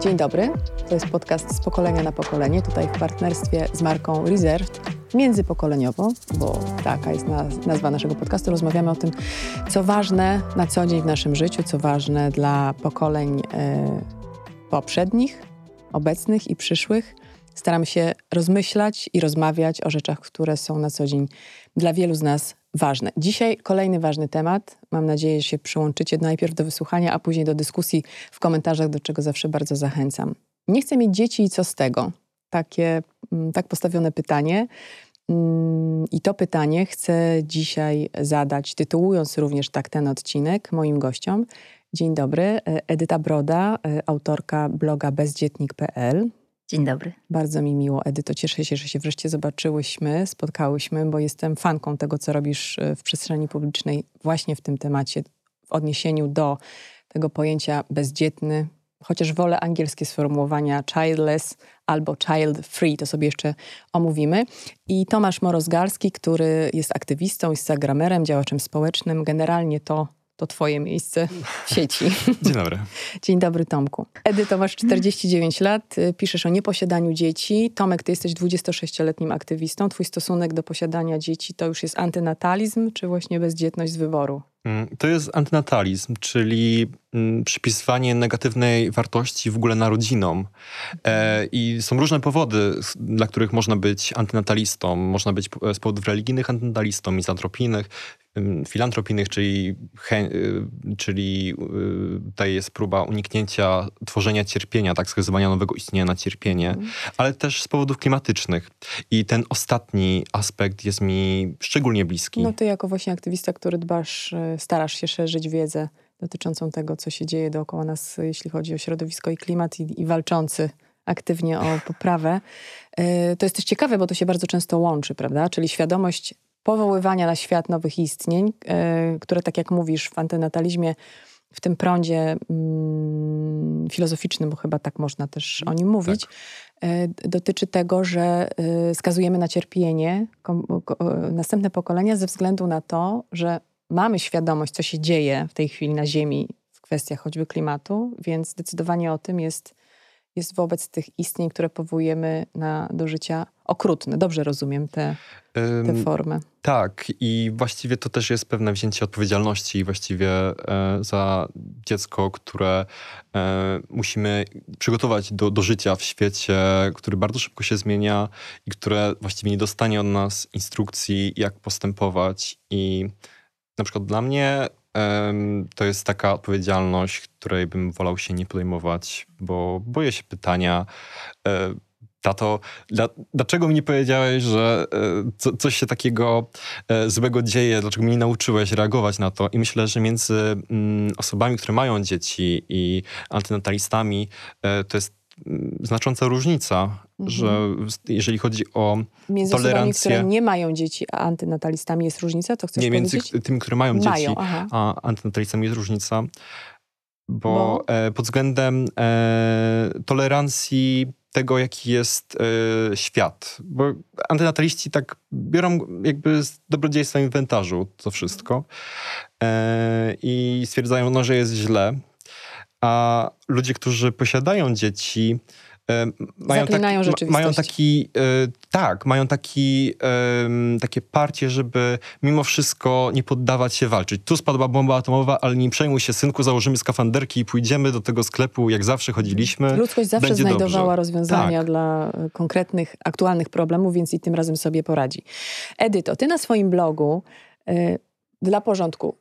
Dzień dobry, to jest podcast z pokolenia na pokolenie, tutaj w partnerstwie z marką Reserved, międzypokoleniowo, bo taka jest nazwa naszego podcastu. Rozmawiamy o tym, co ważne na co dzień w naszym życiu, co ważne dla pokoleń e, poprzednich, obecnych i przyszłych. Staramy się rozmyślać i rozmawiać o rzeczach, które są na co dzień dla wielu z nas ważne. Dzisiaj kolejny ważny temat. Mam nadzieję, że się przyłączycie najpierw do wysłuchania, a później do dyskusji w komentarzach, do czego zawsze bardzo zachęcam. Nie chcę mieć dzieci i co z tego? Takie, mm, tak postawione pytanie. Mm, I to pytanie chcę dzisiaj zadać, tytułując również tak ten odcinek moim gościom. Dzień dobry, e, Edyta Broda, e, autorka bloga bezdzietnik.pl. Dzień dobry. Bardzo mi miło, Edyto. Cieszę się, że się wreszcie zobaczyłyśmy, spotkałyśmy, bo jestem fanką tego, co robisz e, w przestrzeni publicznej właśnie w tym temacie, w odniesieniu do tego pojęcia bezdzietny, chociaż wolę angielskie sformułowania childless albo child free, to sobie jeszcze omówimy. I Tomasz Morozgarski, który jest aktywistą, instagramerem, działaczem społecznym, generalnie to to twoje miejsce w sieci. Dzień dobry. Dzień dobry, Tomku. Edyto, masz 49 lat, y, piszesz o nieposiadaniu dzieci. Tomek, ty jesteś 26-letnim aktywistą. Twój stosunek do posiadania dzieci to już jest antynatalizm, czy właśnie bezdzietność z wyboru? Mm, to jest antynatalizm, czyli przypisywanie negatywnej wartości w ogóle narodzinom. E, I są różne powody, dla których można być antynatalistą. Można być z powodów religijnych antynatalistą, mizantropijnych, filantropijnych, czyli, y, czyli y, tutaj jest próba uniknięcia tworzenia cierpienia, tak, skazywania nowego istnienia na cierpienie, mm. ale też z powodów klimatycznych. I ten ostatni aspekt jest mi szczególnie bliski. No ty jako właśnie aktywista, który dbasz, y, starasz się szerzyć wiedzę dotyczącą tego, co się dzieje dookoła nas, jeśli chodzi o środowisko i klimat i, i walczący aktywnie o poprawę. To jest też ciekawe, bo to się bardzo często łączy, prawda? Czyli świadomość powoływania na świat nowych istnień, e, które, tak jak mówisz, w antynatalizmie, w tym prądzie mm, filozoficznym, bo chyba tak można też o nim mówić, tak. E, dotyczy tego, że e, skazujemy na cierpienie następne pokolenia ze względu na to, że mamy świadomość, co się dzieje w tej chwili na Ziemi w kwestiach choćby klimatu, więc zdecydowanie o tym jest jest wobec tych istnień, które powołujemy na, do życia okrutne. Dobrze rozumiem te, te formę. Tak, i właściwie to też jest pewne wzięcie odpowiedzialności właściwie e, za dziecko, które e, musimy przygotować do, do życia w świecie, który bardzo szybko się zmienia i które właściwie nie dostanie od nas instrukcji, jak postępować. I na przykład dla mnie to jest taka odpowiedzialność, której bym wolał się nie podejmować, bo boję się pytania. E, tato, dla, dlaczego mi nie powiedziałeś, że e, co, coś się takiego e, złego dzieje? Dlaczego mnie nie nauczyłeś reagować na to? I myślę, że między mm, osobami, które mają dzieci i antynatalistami, to jest znacząca różnica, mhm. że jeżeli chodzi o między tolerancję... Osobami, które nie mają dzieci, a antynatalistami jest różnica? To chcesz Nie, między powiedzieć? tymi, które mają, mają dzieci, aha. a antynatalistami jest różnica. Bo, bo? E, pod względem e, tolerancji tego, jaki jest e, świat. Bo antynataliści tak biorą jakby z dobrodziejstwa inwentarzu to wszystko e, i stwierdzają, no, że jest źle, a ludzie, którzy posiadają dzieci, e, mają, taki, mają taki, e, tak, mają taki, takie parcie, żeby mimo wszystko nie poddawać się walczyć. Tu spadła bomba atomowa, ale nie przejmuj się, synku, założymy skafanderki i pójdziemy do tego sklepu, jak zawsze chodziliśmy. Ludzkość zawsze Będzie znajdowała dobrze. rozwiązania tak. dla konkretnych, aktualnych problemów, więc i tym razem sobie poradzi. Edyto, ty na swoim blogu, dla porządku,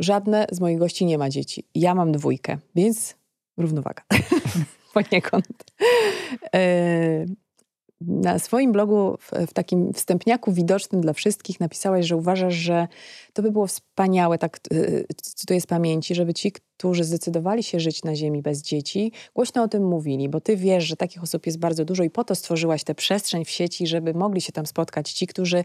Żadne z moich gości nie ma dzieci. Ja mam dwójkę, więc równowaga. Poniekąd. E, na swoim blogu, w, w, takim wstępniaku widocznym dla wszystkich, napisałaś, że uważasz, że to by było wspaniałe, tak e, cytuję z pamięci, żeby ci, którzy zdecydowali się żyć na Ziemi bez dzieci, głośno o tym mówili, bo ty wiesz, że takich osób jest bardzo dużo i po to stworzyłaś tę przestrzeń w sieci, żeby mogli się tam spotkać ci, którzy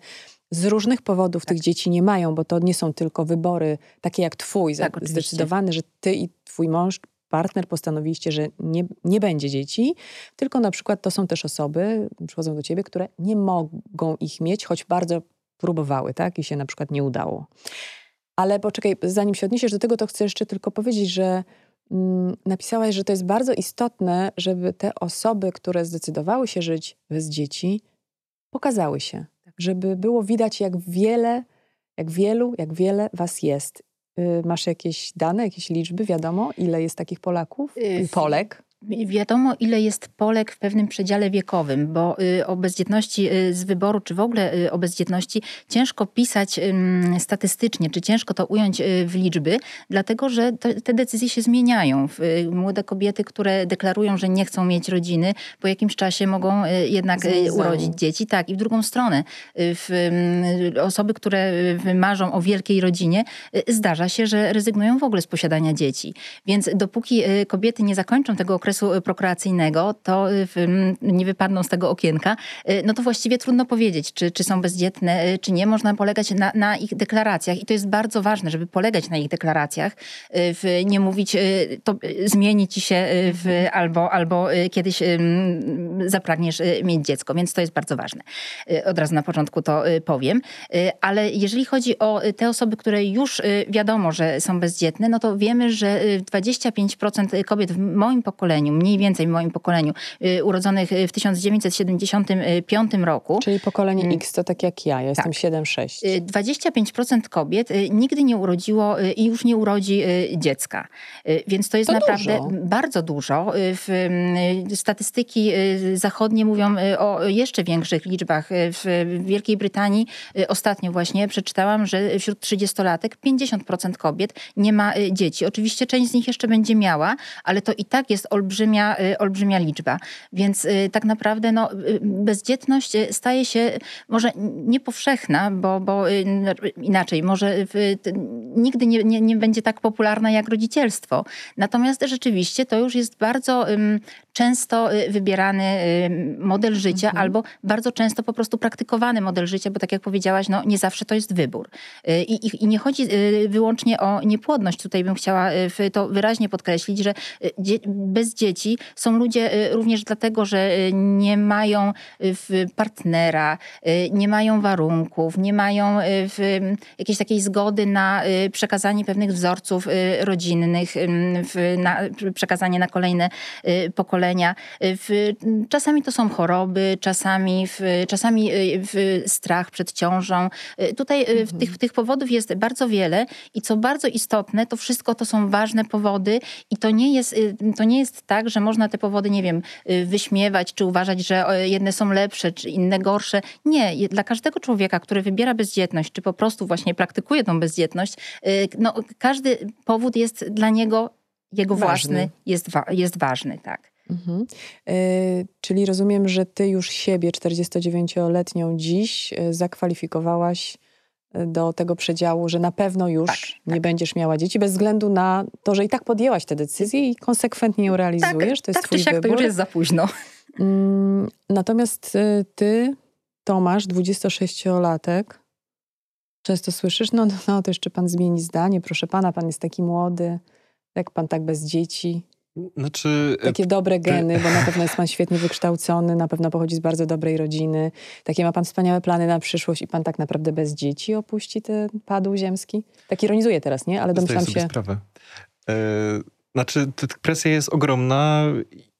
z różnych powodów tak. tych dzieci nie mają, bo to nie są tylko wybory takie jak twój, tak, zdecydowany, że ty i twój mąż partner postanowiliście, że nie, nie będzie dzieci, tylko na przykład to są też osoby, przychodzą do ciebie, które nie mogą ich mieć, choć bardzo próbowały, tak? I się na przykład nie udało. Ale poczekaj, zanim się odniesiesz do tego, to chcę jeszcze tylko powiedzieć, że mm, napisałaś, że to jest bardzo istotne, żeby te osoby, które zdecydowały się żyć bez dzieci, pokazały się. Tak. Żeby było widać, jak wiele, jak wielu, jak wiele was jest. Y, masz jakieś dane, jakieś liczby, wiadomo, ile jest takich Polaków, y, Polek? Wiadomo, ile jest Polek w pewnym przedziale wiekowym, bo y, o bezdzietności y, z wyboru, czy w ogóle y, o bezdzietności ciężko pisać statystycznie, czy ciężko to ująć w liczby, dlatego że te decyzje się zmieniają. Młode kobiety, które deklarują, że nie chcą mieć rodziny, po jakimś czasie mogą jednak urodzić dzieci. Tak, i w drugą stronę. Osoby, które marzą o wielkiej rodzinie, zdarza się, że rezygnują w ogóle z posiadania dzieci. Więc dopóki kobiety nie zakończą tego okresu, okresu prokreacyjnego, to y, nie wypadną z tego okienka, y, no to właściwie trudno powiedzieć, czy, czy są bezdzietne, y, czy nie. Można polegać na, na ich deklaracjach i to jest bardzo ważne, żeby polegać na ich deklaracjach, nie mówić, to zmieni ci się w, albo, albo kiedyś zapragniesz mieć dziecko, więc to jest bardzo ważne. Od razu na początku to powiem. Ale jeżeli chodzi o te osoby, które już wiadomo, że są bezdzietne, no to wiemy, że 25% kobiet w moim pokoleniu pokoleniu, mniej więcej w moim pokoleniu, y, urodzonych y, w 1975 roku. Czyli pokolenie mm. X to tak jak ja, ja jestem tak. 7-6. 25% y, kobiet nigdy nie urodziło i już nie urodzi dziecka. Więc to jest to naprawdę dużo. bardzo dużo. Statystyki zachodnie mówią o jeszcze większych liczbach. W Wielkiej Brytanii ostatnio właśnie przeczytałam, że wśród 30-latek 50% kobiet nie ma dzieci. Oczywiście część z nich jeszcze będzie miała, ale to i tak jest olbrzymie olbrzymia, y, olbrzymia liczba. Więc y, tak naprawdę no, y, bezdzietność staje się może niepowszechna, bo, bo inaczej, może nigdy nie, nie, nie będzie tak popularna jak rodzicielstwo. Natomiast rzeczywiście to już jest bardzo często wybierany model życia mhm. albo bardzo często po prostu praktykowany model życia, bo tak jak powiedziałaś, no, nie zawsze to jest wybór. I, i, i nie chodzi wyłącznie o niepłodność. Tutaj bym chciała to wyraźnie podkreślić, że bez dzieci są ludzie y, również dlatego, że y, nie mają y, partnera, nie mają warunków, nie mają jakiejś takiej zgody na przekazanie pewnych wzorców rodzinnych, na przekazanie na kolejne pokolenia. Czasami to są choroby, czasami, czasami strach przed ciążą. Tutaj mhm. tych, tych powodów jest bardzo wiele i co bardzo istotne, to wszystko to są ważne powody i to nie jest, to nie jest tak, tak, że można te powody, nie wiem, y, wyśmiewać, czy uważać, że jedne są lepsze, czy inne gorsze. Nie, dla każdego człowieka, który wybiera bezdzietność, czy po prostu właśnie praktykuje tą bezdzietność, y, no, każdy powód jest dla niego, jego ważny. własny, jest, wa jest ważny, tak. Mhm. Y czyli rozumiem, że ty już siebie, 49-letnią dziś, zakwalifikowałaś do tego przedziału, że na pewno już tak, nie tak. będziesz miała dzieci, bez względu na to, że i tak podjęłaś tę decyzję i konsekwentnie ją realizujesz. Tak, to jest tak twój siak, wybór. to już jest za późno. Mm, natomiast y, ty, Tomasz, 26-latek, często słyszysz, no, no to jeszcze pan zmieni zdanie, proszę pana, pan jest taki młody, jak pan tak bez dzieci. Znaczy, e, Takie dobre geny, bo na pewno jest pan świetnie wykształcony, na pewno pochodzi z bardzo dobrej rodziny. Takie ma pan wspaniałe plany na przyszłość i pan tak naprawdę bez dzieci opuści ten padł ziemski? Tak ironizuję teraz, nie? Ale domyślam się... sprawę. E, znaczy, presja jest ogromna,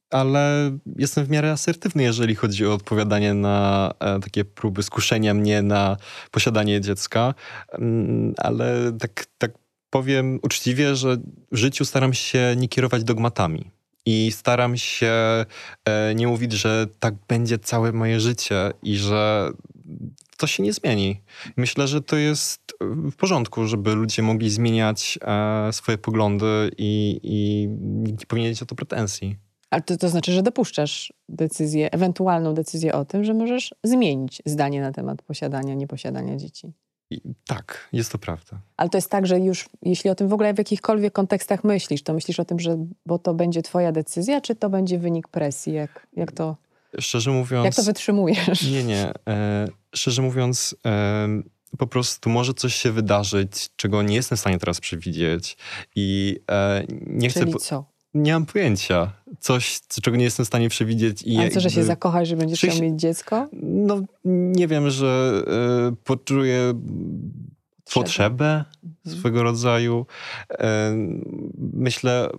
ale jestem w miarę asertywny, jeżeli chodzi o odpowiadanie na e, takie próby skuszenia mnie na posiadanie dziecka. Mm, ale tak, tak powiem uczciwie, że w życiu staram się nie kierować dogmatami. I staram się e, nie mówić, że tak będzie całe moje życie i że to się nie zmieni. Myślę, że to jest w porządku, żeby ludzie mogli zmieniać e, swoje poglądy i, i nie powinien mieć o to pretensji. Ale to, to znaczy, że dopuszczasz decyzję, ewentualną decyzję o tym, że możesz zmienić zdanie na temat posiadania, nieposiadania dzieci. I tak, jest to prawda. Ale to jest tak, że już jeśli o tym w ogóle w jakichkolwiek kontekstach myślisz, to myślisz o tym, że bo to będzie twoja decyzja, czy to będzie wynik presji? Jak, jak to... Szczerze mówiąc... Jak to wytrzymujesz? Nie, nie. E, szczerze mówiąc... E, po prostu może coś się wydarzyć, czego nie jestem w stanie teraz przewidzieć. I e, nie Czyli chcę. co? Nie mam pojęcia. Coś, czego nie jestem w stanie przewidzieć. I A co, że się zakochasz, że będziesz chciał mieć dziecko? No, nie wiem, że y, poczuję potrzebę mhm. swego rodzaju. E, myślę,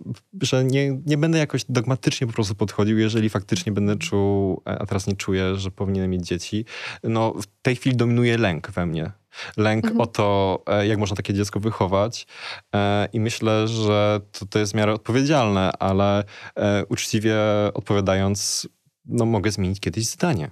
że nie, nie będę jakoś dogmatycznie po prostu podchodził, jeżeli faktycznie będę czuł, a teraz nie czuję, że powinienem mieć dzieci. No w tej chwili dominuje lęk we mnie. Lęk mhm. o to, e, jak można takie dziecko wychować. E, I myślę, że to, to jest w miarę odpowiedzialne, ale e, uczciwie odpowiadając, no mogę zmienić kiedyś zdanie.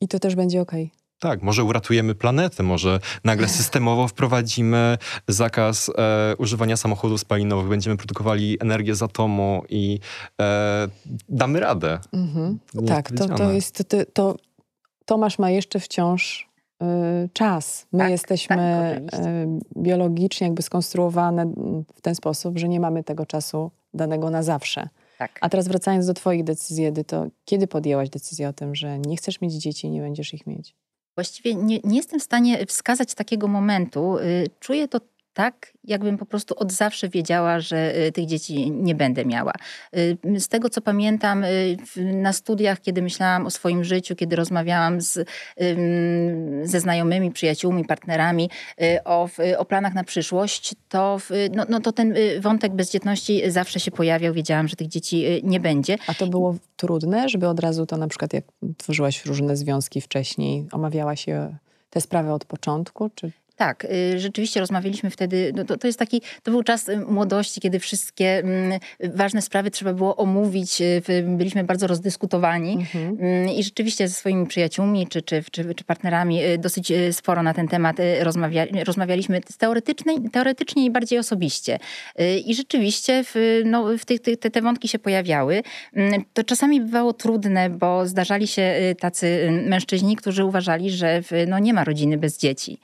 I to też będzie ok. Tak, może uratujemy planetę, może nagle systemowo wprowadzimy zakaz e, używania samochodów spalinowych, będziemy produkowali energię z atomu i e, damy radę. Mhm. Tak, to, to jest, to, to Tomasz ma jeszcze wciąż y, czas. My tak, jesteśmy tak, y, biologicznie jakby skonstruowane w ten sposób, że nie mamy tego czasu danego na zawsze. Tak. A teraz wracając do twoich decyzji, to kiedy podjęłaś decyzję o tym, że nie chcesz mieć dzieci i nie będziesz ich mieć? Właściwie nie, nie jestem w stanie wskazać takiego momentu. Y, czuję to tak, jakbym po prostu od zawsze wiedziała, że y, tych dzieci nie będę miała. Y, z tego, co pamiętam, na studiach, kiedy myślałam o swoim życiu, kiedy rozmawiałam z, ze znajomymi, przyjaciółmi, partnerami o, o planach na przyszłość, to, no, no to ten wątek bezdzietności zawsze się pojawiał. Wiedziałam, że tych dzieci nie będzie. A to było trudne, żeby od razu to na przykład, jak tworzyłaś różne związki wcześniej, omawiałaś się te sprawy od początku? Czy... Tak, y, rzeczywiście rozmawialiśmy wtedy, no to, to jest taki, to był czas y, młodości, kiedy wszystkie mm, ważne sprawy trzeba było omówić, y, byliśmy bardzo rozdyskutowani mhm. Mm, i rzeczywiście ze swoimi przyjaciółmi czy, czy, czy, czy, partnerami dosyć sporo na ten temat rozmawia, rozmawialiśmy teoretycznie, teoretycznie i bardziej osobiście. I rzeczywiście w, no, w tych, te, te wątki się pojawiały. Mm, to czasami bywało trudne, bo zdarzali się tacy mężczyźni, którzy uważali, że no, nie ma rodziny bez dzieci.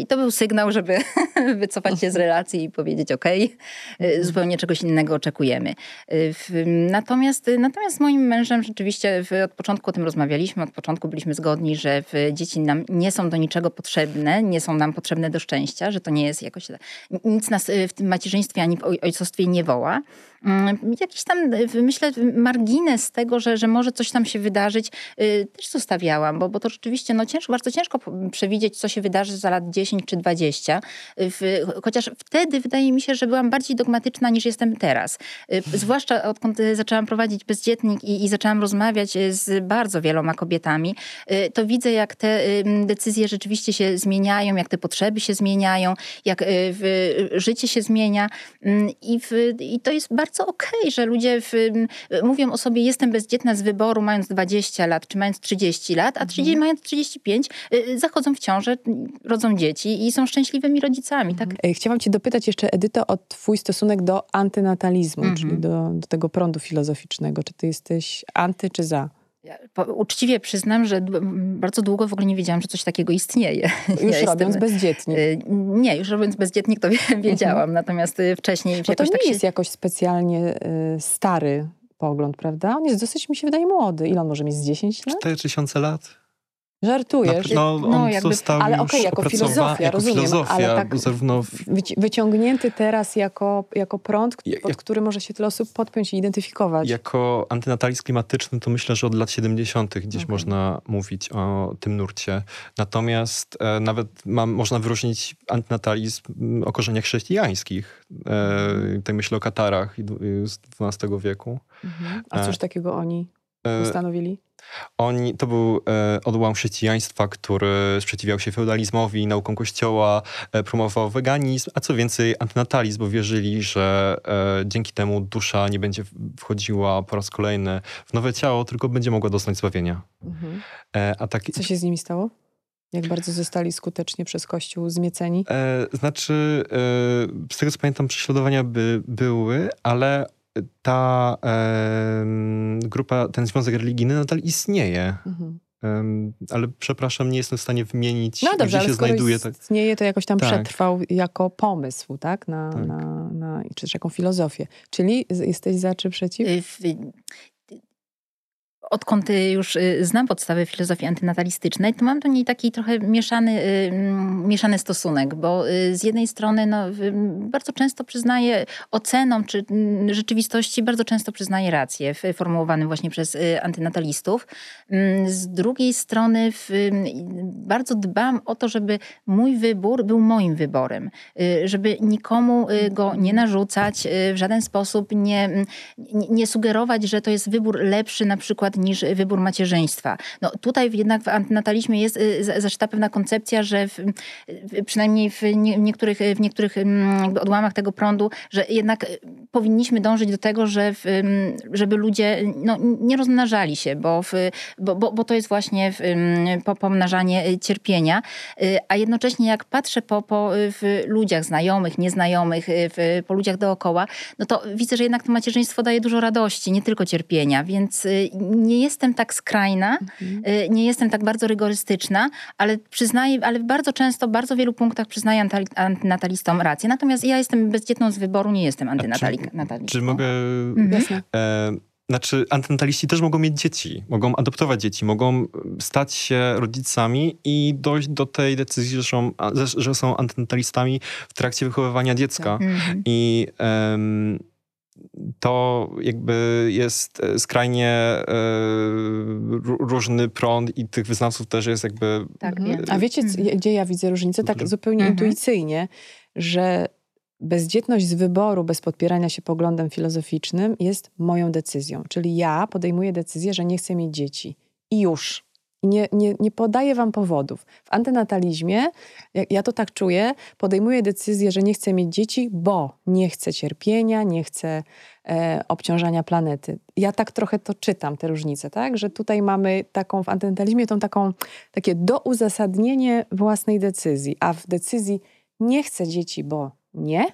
I to był sygnał, żeby wycofać się z relacji i powiedzieć: OK, mhm. zupełnie czegoś innego oczekujemy. Natomiast, natomiast z moim mężem rzeczywiście od początku o tym rozmawialiśmy, od początku byliśmy zgodni, że dzieci nam nie są do niczego potrzebne, nie są nam potrzebne do szczęścia, że to nie jest jakoś. Nic nas w tym macierzyństwie ani w ojcostwie nie woła. Mm, jakiś tam, myślę, margines tego, że, że może coś tam się wydarzyć, y, też zostawiałam, bo, bo to rzeczywiście no, ciężko, bardzo ciężko przewidzieć, co się wydarzy za lat 10 czy 20. Chociaż wtedy wydaje mi się, że byłam bardziej dogmatyczna niż jestem teraz. Y, zwłaszcza odkąd zaczęłam prowadzić bezdzietnik i, i zaczęłam rozmawiać y, z bardzo wieloma kobietami, to widzę, jak te decyzje rzeczywiście się zmieniają, jak te potrzeby się zmieniają, jak życie się zmienia. Mm, I, w, i to jest bardzo bardzo okej, okay, że ludzie w, mówią o sobie, jestem bezdzietna z wyboru mając 20 lat, czy mając 30 lat, a 30, mhm. mając 35 y, y, zachodzą w ciążę, rodzą dzieci i są szczęśliwymi rodzicami. Tak? Mhm. Chciałam cię dopytać jeszcze, Edyto, o twój stosunek do antynatalizmu, mhm. czyli do, do tego prądu filozoficznego. Czy ty jesteś anty, czy za? Ja uczciwie przyznam, że bardzo długo w ogóle nie wiedziałam, że coś takiego istnieje. Już ja robiąc jestem, bezdzietnik. Y, nie, już robiąc bezdzietnik to wiedziałam, mhm. natomiast y, wcześniej... Bo to nie tak się... jest jakoś specjalnie y, stary pogląd, prawda? On jest dosyć, mi się wydaje, młody. Ile on może mieć z 10 lat? 4000 lat. Żartujesz. No, no, on jakby, został ale okej, okay, jako filozofia, jako rozumiem, filozofia, ale tak zarówno w... wyciągnięty teraz jako, jako prąd, pod jak, który może się tyle osób podpiąć i identyfikować. Jako antynatalizm klimatyczny to myślę, że od lat 70. gdzieś okay. można mówić o tym nurcie. Natomiast e, nawet można wyróżnić antynatalizm o korzeniach chrześcijańskich. E, tutaj myślę o Katarach z XII wieku. Mhm. A cóż e, takiego oni e, ustanowili? Oni, to był e, odłam chrześcijaństwa, który sprzeciwiał się feudalizmowi, nauką kościoła, e, promował weganizm, a co więcej antynatalizm, bo wierzyli, że e, dzięki temu dusza nie będzie wchodziła po raz kolejny w nowe ciało, tylko będzie mogła dostać zbawienia. Mhm. E, a tak, co się z nimi stało? Jak bardzo zostali skutecznie przez Kościół zmieceni? E, znaczy, e, z tego co pamiętam, prześladowania by, były, ale ta e, grupa, ten związek religijny nadal istnieje. Mhm. ale przepraszam, nie jestem w stanie wymienić, no dobrze, gdzie się znajduje. Tak... istnieje, to jakoś tam tak. przetrwał jako pomysł, tak? Na, tak. Na, na, czy też jaką filozofię. Czyli jesteś za czy przeciw? Y, odkąd już znam podstawy filozofii antynatalistycznej, to mam do niej taki trochę mieszany, mm, mieszany stosunek, bo z jednej strony no, bardzo często przyznaję ocenom czy mm, rzeczywistości, bardzo często przyznaję rację formułowanym właśnie przez antynatalistów. Mm, z drugiej strony bardzo dbam o to, żeby mój wybór był moim wyborem, żeby nikomu go nie narzucać, w żaden sposób nie, nie sugerować, że to jest wybór lepszy na przykład niż wybór macierzyństwa. No, tutaj jednak w antynatalizmie jest y, zaszyta pewna koncepcja, że w, przynajmniej w niektórych, w niektórych mm, odłamach tego prądu, że jednak y, powinniśmy dążyć do tego, że w, żeby ludzie no, nie rozmnażali się, bo, w, bo, bo, bo, to jest właśnie w, pomnażanie y, cierpienia. A jednocześnie jak patrzę po, po w ludziach znajomych, nieznajomych, w, po ludziach dookoła, no to widzę, że jednak to macierzyństwo daje dużo radości, nie tylko cierpienia, więc nie jestem tak skrajna, mhm. Y, nie jestem tak bardzo rygorystyczna, ale przyznaję, ale bardzo często, w bardzo wielu punktach przyznaję antynatalistom rację. Natomiast ja jestem bezdzietną z wyboru, nie jestem antynatalistą. Czy, czy mogę... Mhm. E, znaczy, antynataliści też mogą mieć dzieci, mogą adoptować dzieci, mogą stać się rodzicami i dojść do tej decyzji, że są, że są antynatalistami w trakcie wychowywania dziecka. Tak. Mhm. I um, to jakby jest e, skrajnie e, różny prąd i tych wyznawców też jest jakby... Tak, mhm. A wiecie, mhm. gdzie ja widzę różnicę? Tak zupełnie mhm. intuicyjnie, że bezdzietność z wyboru, bez podpierania się poglądem filozoficznym jest moją decyzją. Czyli ja podejmuję decyzję, że nie chcę mieć dzieci. I już. Nie, nie, nie podaję wam powodów. W antynatalizmie, jak ja to tak czuję, podejmuję decyzję, że nie chcę mieć dzieci, bo nie chcę cierpienia, nie chcę e, obciążania planety. Ja tak trochę to czytam, te różnice, tak? Że tutaj mamy taką w antynatalizmie tą taką, takie douzasadnienie własnej decyzji, a w decyzji nie chcę dzieci, bo nie,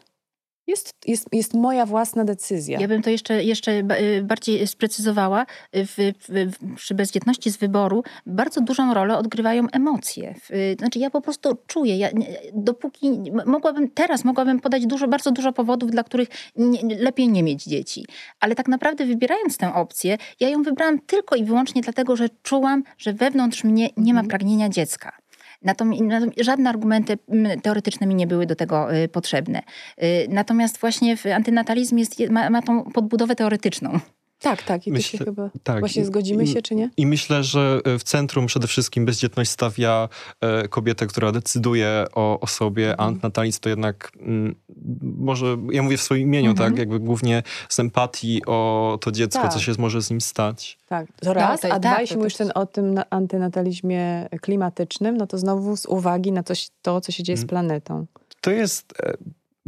jest, jest, jest moja własna decyzja. Ja bym to jeszcze, jeszcze y, bardziej sprecyzowała. W, w, przy bezdzietności z wyboru bardzo dużą rolę odgrywają emocje. Znaczy ja po prostu czuję, ja, dopóki mogłabym, teraz mogłabym podać dużo, bardzo dużo powodów, dla których nie, lepiej nie mieć dzieci. Ale tak naprawdę wybierając tę opcję, ja ją wybrałam tylko i wyłącznie dlatego, że czułam, że wewnątrz mnie nie ma mhm. pragnienia dziecka. Natomiast żadne argumenty teoretyczne mi nie były do tego y, potrzebne. Y, natomiast właśnie antynatalizm jest, ma, ma tą podbudowę teoretyczną. Tak, tak. I myślę, chyba tak. właśnie zgodzimy się, czy nie? I myślę, że e, w centrum przede wszystkim bezdzietność stawia e, kobietę, która decyduje o, o sobie, a mhm. antynatalizm to jednak m, może, ja mówię w swoim imieniu, mhm. tak, jakby głównie z empatii o to dziecko, tak. co się może z nim stać. Tak, to raz, tak, a dwa, tak, jeśli mówisz ten, o tym antynatalizmie klimatycznym, no to znowu z uwagi na coś, to, co się dzieje z mm. planetą. To jest e,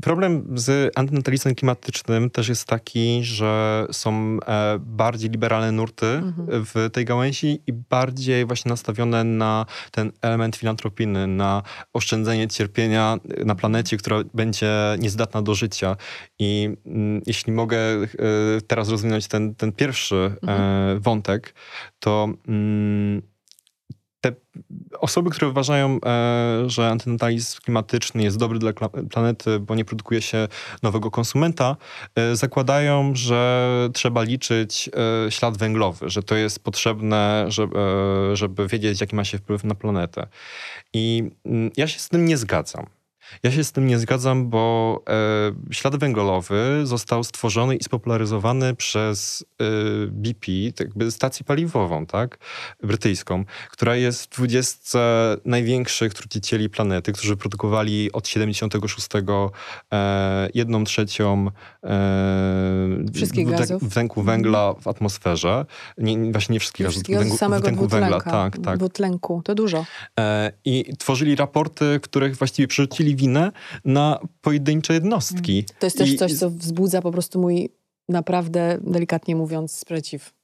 Problem z antynatalizmem klimatycznym też jest taki, że są e, bardziej liberalne nurty mhm. w tej gałęzi i bardziej właśnie nastawione na ten element filantropijny, na oszczędzenie cierpienia na planecie, która będzie niezdatna do życia. I mm, jeśli mogę e, teraz rozwinąć ten, ten pierwszy e, mhm. wątek, to mm, te osoby, które uważają, e, że antynatalizm klimatyczny jest dobry dla planety, bo nie produkuje się nowego konsumenta, e, zakładają, że trzeba liczyć e, ślad węglowy, że to jest potrzebne, żeby, żeby wiedzieć, jaki ma się wpływ na planetę. I mm, ja się z tym nie zgadzam. Ja się z tym nie zgadzam, bo e, ślad węglowy został stworzony i spopularyzowany przez e, BP, tak jakby stację paliwową, tak, brytyjską, która jest w 20 największych trucicieli planety, którzy produkowali od 76 e, jedną trzecią e, wszystkich gazów. węgla w atmosferze. Nie, właśnie nie wszystkich gazów, węglu, samego węglu węgla. Tak, tak. Dwutlenku, to dużo. E, I tworzyli raporty, których właściwie przerzucili winę na pojedyncze jednostki. To jest też I... coś, co wzbudza po prostu mój naprawdę, delikatnie mówiąc, sprzeciw.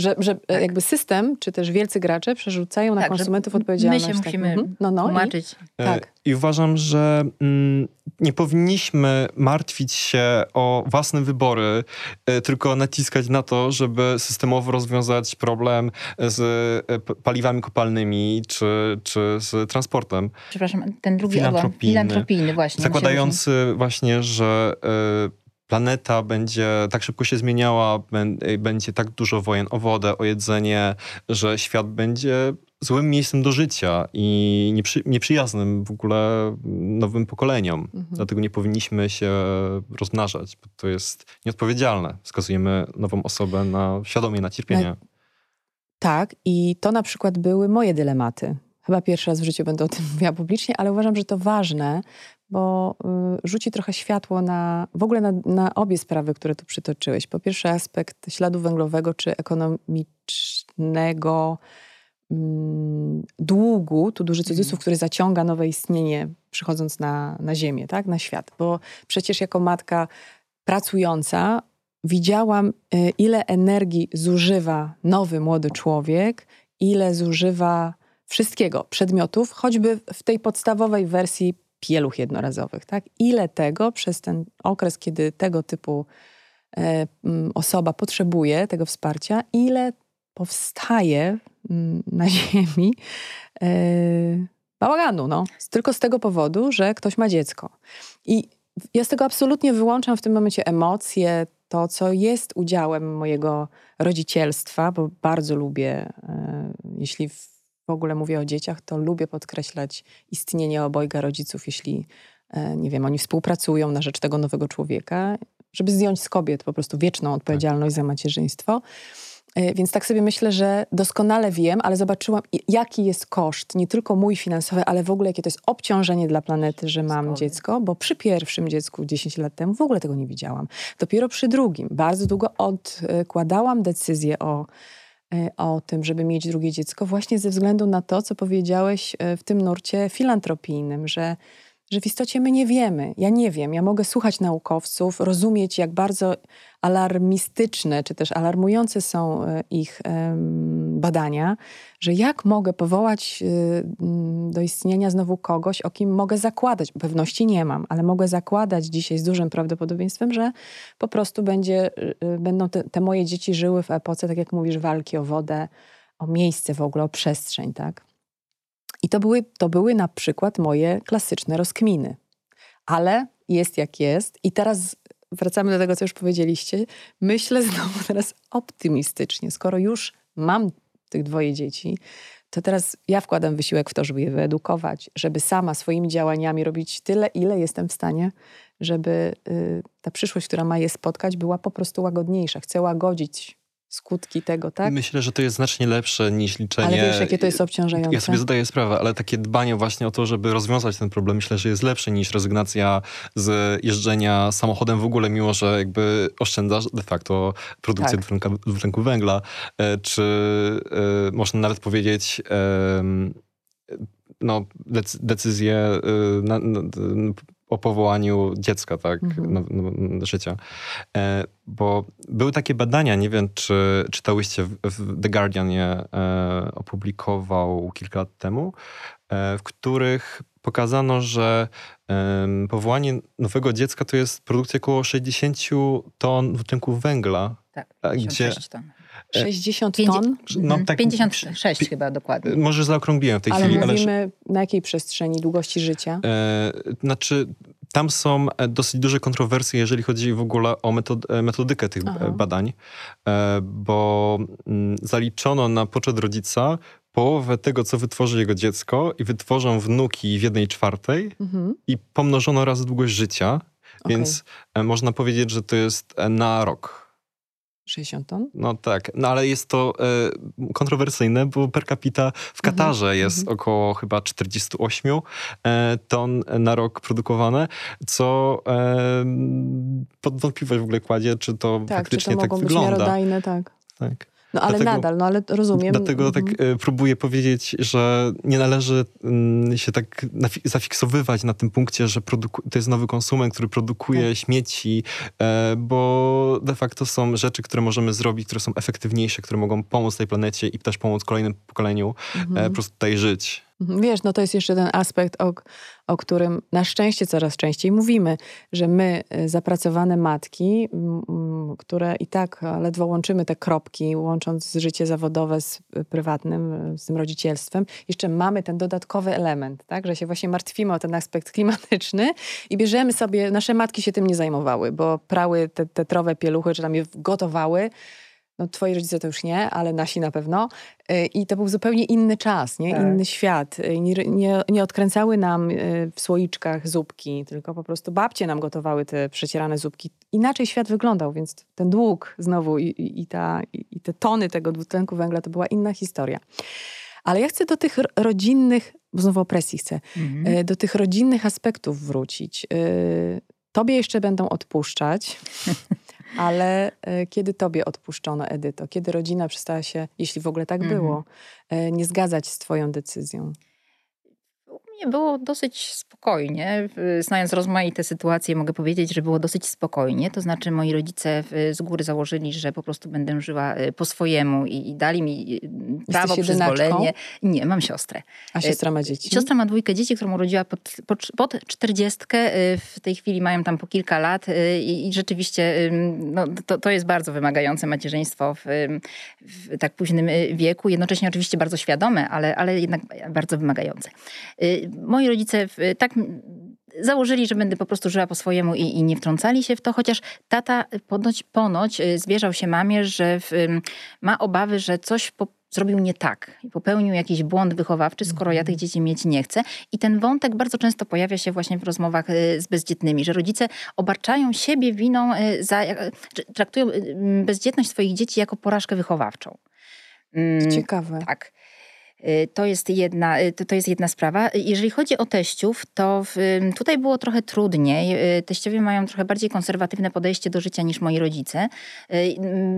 Że, że tak. jakby system, czy też wielcy gracze przerzucają na tak, konsumentów odpowiedzialność. My się musimy mhm. no, no, tłumaczyć. I, tak. I uważam, że mm, nie powinniśmy martwić się o własne wybory, y, tylko naciskać na to, żeby systemowo rozwiązać problem z y, paliwami kopalnymi czy, czy z transportem. Przepraszam, ten drugi filantropijny, filantropijny właśnie. Zakładający właśnie, że y, planeta będzie tak szybko się zmieniała, będzie tak dużo wojen o wodę, o jedzenie, że świat będzie złym miejscem do życia i nieprzy, nieprzyjaznym w ogóle nowym pokoleniom. Mhm. Dlatego nie powinniśmy się rozmnażać, bo to jest nieodpowiedzialne. Wskazujemy nową osobę na świadomie na cierpienie. Tak, i to na przykład były moje dylematy. Chyba pierwszy raz w życiu będę o tym mówiła publicznie, ale uważam, że to ważne, bo y, rzuci trochę światło na w ogóle na, na, obie sprawy, które tu przytoczyłeś. Po pierwsze, aspekt śladu węglowego czy ekonomicznego mm, długu, tu duży cudzysłów, mhm. który zaciąga nowe istnienie, przychodząc na, na Ziemię, tak, na świat. Bo przecież jako matka pracująca widziałam, y, ile energii zużywa nowy młody człowiek, ile zużywa wszystkiego, przedmiotów, choćby w tej podstawowej wersji pieluch jednorazowych. Tak? Ile tego przez ten okres, kiedy tego typu e, osoba potrzebuje tego wsparcia, ile powstaje na Ziemi e, bałaganu. No. Tylko z tego powodu, że ktoś ma dziecko. I ja z tego absolutnie wyłączam w tym momencie emocje, to, co jest udziałem mojego rodzicielstwa, bo bardzo lubię, e, jeśli w ogóle mówię o dzieciach, to lubię podkreślać istnienie obojga rodziców, jeśli, e, nie wiem, oni współpracują na rzecz tego nowego człowieka, żeby zdjąć z kobiet po prostu wieczną odpowiedzialność tak. za macierzyństwo. E, więc tak sobie myślę, że doskonale wiem, ale zobaczyłam, jaki jest koszt, nie tylko mój finansowy, ale w ogóle jakie to jest obciążenie dla planety, że mam Zgodnie. dziecko, bo przy pierwszym dziecku 10 lat temu w ogóle tego nie widziałam. Dopiero przy drugim bardzo długo odkładałam decyzję o o tym, żeby mieć drugie dziecko, właśnie ze względu na to, co powiedziałeś e, w tym nurcie filantropijnym, że, że w istocie my nie wiemy. Ja nie wiem. Ja mogę słuchać naukowców, rozumieć, jak bardzo alarmistyczne czy też alarmujące są e, ich badania, że jak mogę powołać y, do istnienia znowu kogoś, o kim mogę zakładać, pewności nie mam, ale mogę zakładać dzisiaj z dużym prawdopodobieństwem, że po prostu będzie, y, będą te, te moje dzieci żyły w epoce, tak jak mówisz, walki o wodę, o miejsce w ogóle, o przestrzeń, tak? I to były, to były na przykład moje klasyczne rozkminy. Ale jest jak jest. I teraz wracamy do tego, co już powiedzieliście. Myślę znowu teraz optymistycznie. Skoro już mam tych dwoje dzieci, to teraz ja wkładam wysiłek w to, żeby je wyedukować, żeby sama swoimi działaniami robić tyle, ile jestem w stanie, żeby y, ta przyszłość, która ma je spotkać, była po prostu łagodniejsza. Chcę łagodzić skutki tego, tak? Myślę, że to jest znacznie lepsze niż liczenie. Ale wiesz, jakie to jest obciążające? Ja sobie zdaję sprawę, ale takie dbanie właśnie o to, żeby rozwiązać ten problem, myślę, że jest lepsze niż rezygnacja z jeżdżenia samochodem w ogóle, mimo że jakby oszczędzasz de facto produkcję tak. dwutlenku węgla, e, czy y, można nawet powiedzieć y, no, decyzję y, na, na, o powołaniu dziecka, tak, mhm. no, no, życia. E, bo były takie badania, nie wiem, czy czytałyście, The Guardian je e, opublikował kilka lat temu, e, w których pokazano, że powołanie nowego dziecka to jest produkcja około 60 ton dwutlenku węgla. Tak, 56 gdzie, ton. 60 ton? No, tak, 56 chyba dokładnie. Może zaokrągliłem w tej ale chwili. ale mówimy na jakiej przestrzeni długości życia? E, znaczy, tam są e, dosyć duże kontrowersje, jeżeli chodzi w ogóle o metod, e, metodykę tych Aha. badań, e, bo mm, zaliczono na poczet rodzica połowę tego, co wytworzy jego dziecko i wytworzą wnuki w jednej czwartej mhm. i pomnożono raz długość życia, okay. więc można powiedzieć, że to jest na rok. 60 ton? No tak, no ale jest to e, kontrowersyjne, bo per capita w mhm, Katarze jest -hmm. około chyba 48 e, ton na rok produkowane, co e, pod wątpliwość w ogóle kładzie, czy to tak, faktycznie czy to tak wygląda. tak. Tak. No ale dlatego, nadal, no ale rozumiem. Dlatego tak mhm. próbuję powiedzieć, że nie należy mm, się tak zafiksowywać na tym punkcie, że to jest nowy konsument, który produkuje tak. śmieci, e, bo de facto są rzeczy, które możemy zrobić, które są efektywniejsze, które mogą pomóc tej planecie i też pomóc kolejnym pokoleniu e, mhm. po prostu tutaj żyć. Wiesz, no to jest jeszcze ten aspekt, o, o którym na szczęście coraz częściej mówimy, że my, y, zapracowane matki, które i tak ledwo łączymy te kropki, łącząc życie zawodowe z y, prywatnym, y, z tym rodzicielstwem, jeszcze mamy ten dodatkowy element, tak, że się właśnie martwimy o ten aspekt klimatyczny i bierzemy sobie, nasze matki się tym nie zajmowały, bo prały te, te trowe pieluchy, czy tam je gotowały, no twoi rodzice to już nie, ale nasi na pewno. Y, I to był zupełnie inny czas, nie? Tak. inny świat. Y, nie, nie, nie, odkręcały nam y, w słoiczkach zupki, tylko po prostu babcie nam gotowały te przecierane zupki. Inaczej świat wyglądał, więc ten dług znowu i, i, i ta, i, i te tony tego dwutlenku węgla to była inna historia. Ale ja chcę do tych rodzinnych, bo znowu opresji chcę, mhm. do tych rodzinnych aspektów wrócić. Tobie jeszcze będą odpuszczać. Ale e, kiedy tobie odpuszczono, Edyto? Kiedy rodzina przestała się, jeśli w ogóle tak mhm. było, e, nie zgadzać z twoją decyzją? Mnie było dosyć spokojnie. Znając rozmaite sytuacje, mogę powiedzieć, że było dosyć spokojnie. To znaczy, moi rodzice z góry założyli, że po prostu będę żyła e, po swojemu i, dali mi e, prawo, Jesteś przyzwolenie. Nie, mam siostrę. A siostra ma dzieci? Siostra ma dwójkę dzieci, którą urodziła pod, pod, pod 40. W tej chwili mają tam po kilka lat i, i rzeczywiście no, to, to jest bardzo wymagające macierzyństwo w, w tak późnym wieku. Jednocześnie oczywiście bardzo świadome, ale, ale jednak bardzo wymagające moi rodzice tak założyli, że będę po prostu żyła po swojemu i, i, nie wtrącali się w to, chociaż tata ponoć, ponoć y, zwierzał się mamie, że w, ma obawy, że coś po, zrobił nie tak i popełnił jakiś błąd wychowawczy, skoro ja tych mhm. dzieci mieć nie chcę. I ten wątek bardzo często pojawia się właśnie w rozmowach y, z bezdzietnymi, że rodzice obarczają siebie winą y, za, traktują bezdzietność swoich dzieci jako porażkę wychowawczą. Mm, ciekawe. Tak. Y, to jest, jedna, y, to jest jedna sprawa. Jeżeli chodzi o teściów, to w, tutaj było trochę trudniej. Y, teściowie mają trochę bardziej konserwatywne podejście do życia niż moi rodzice.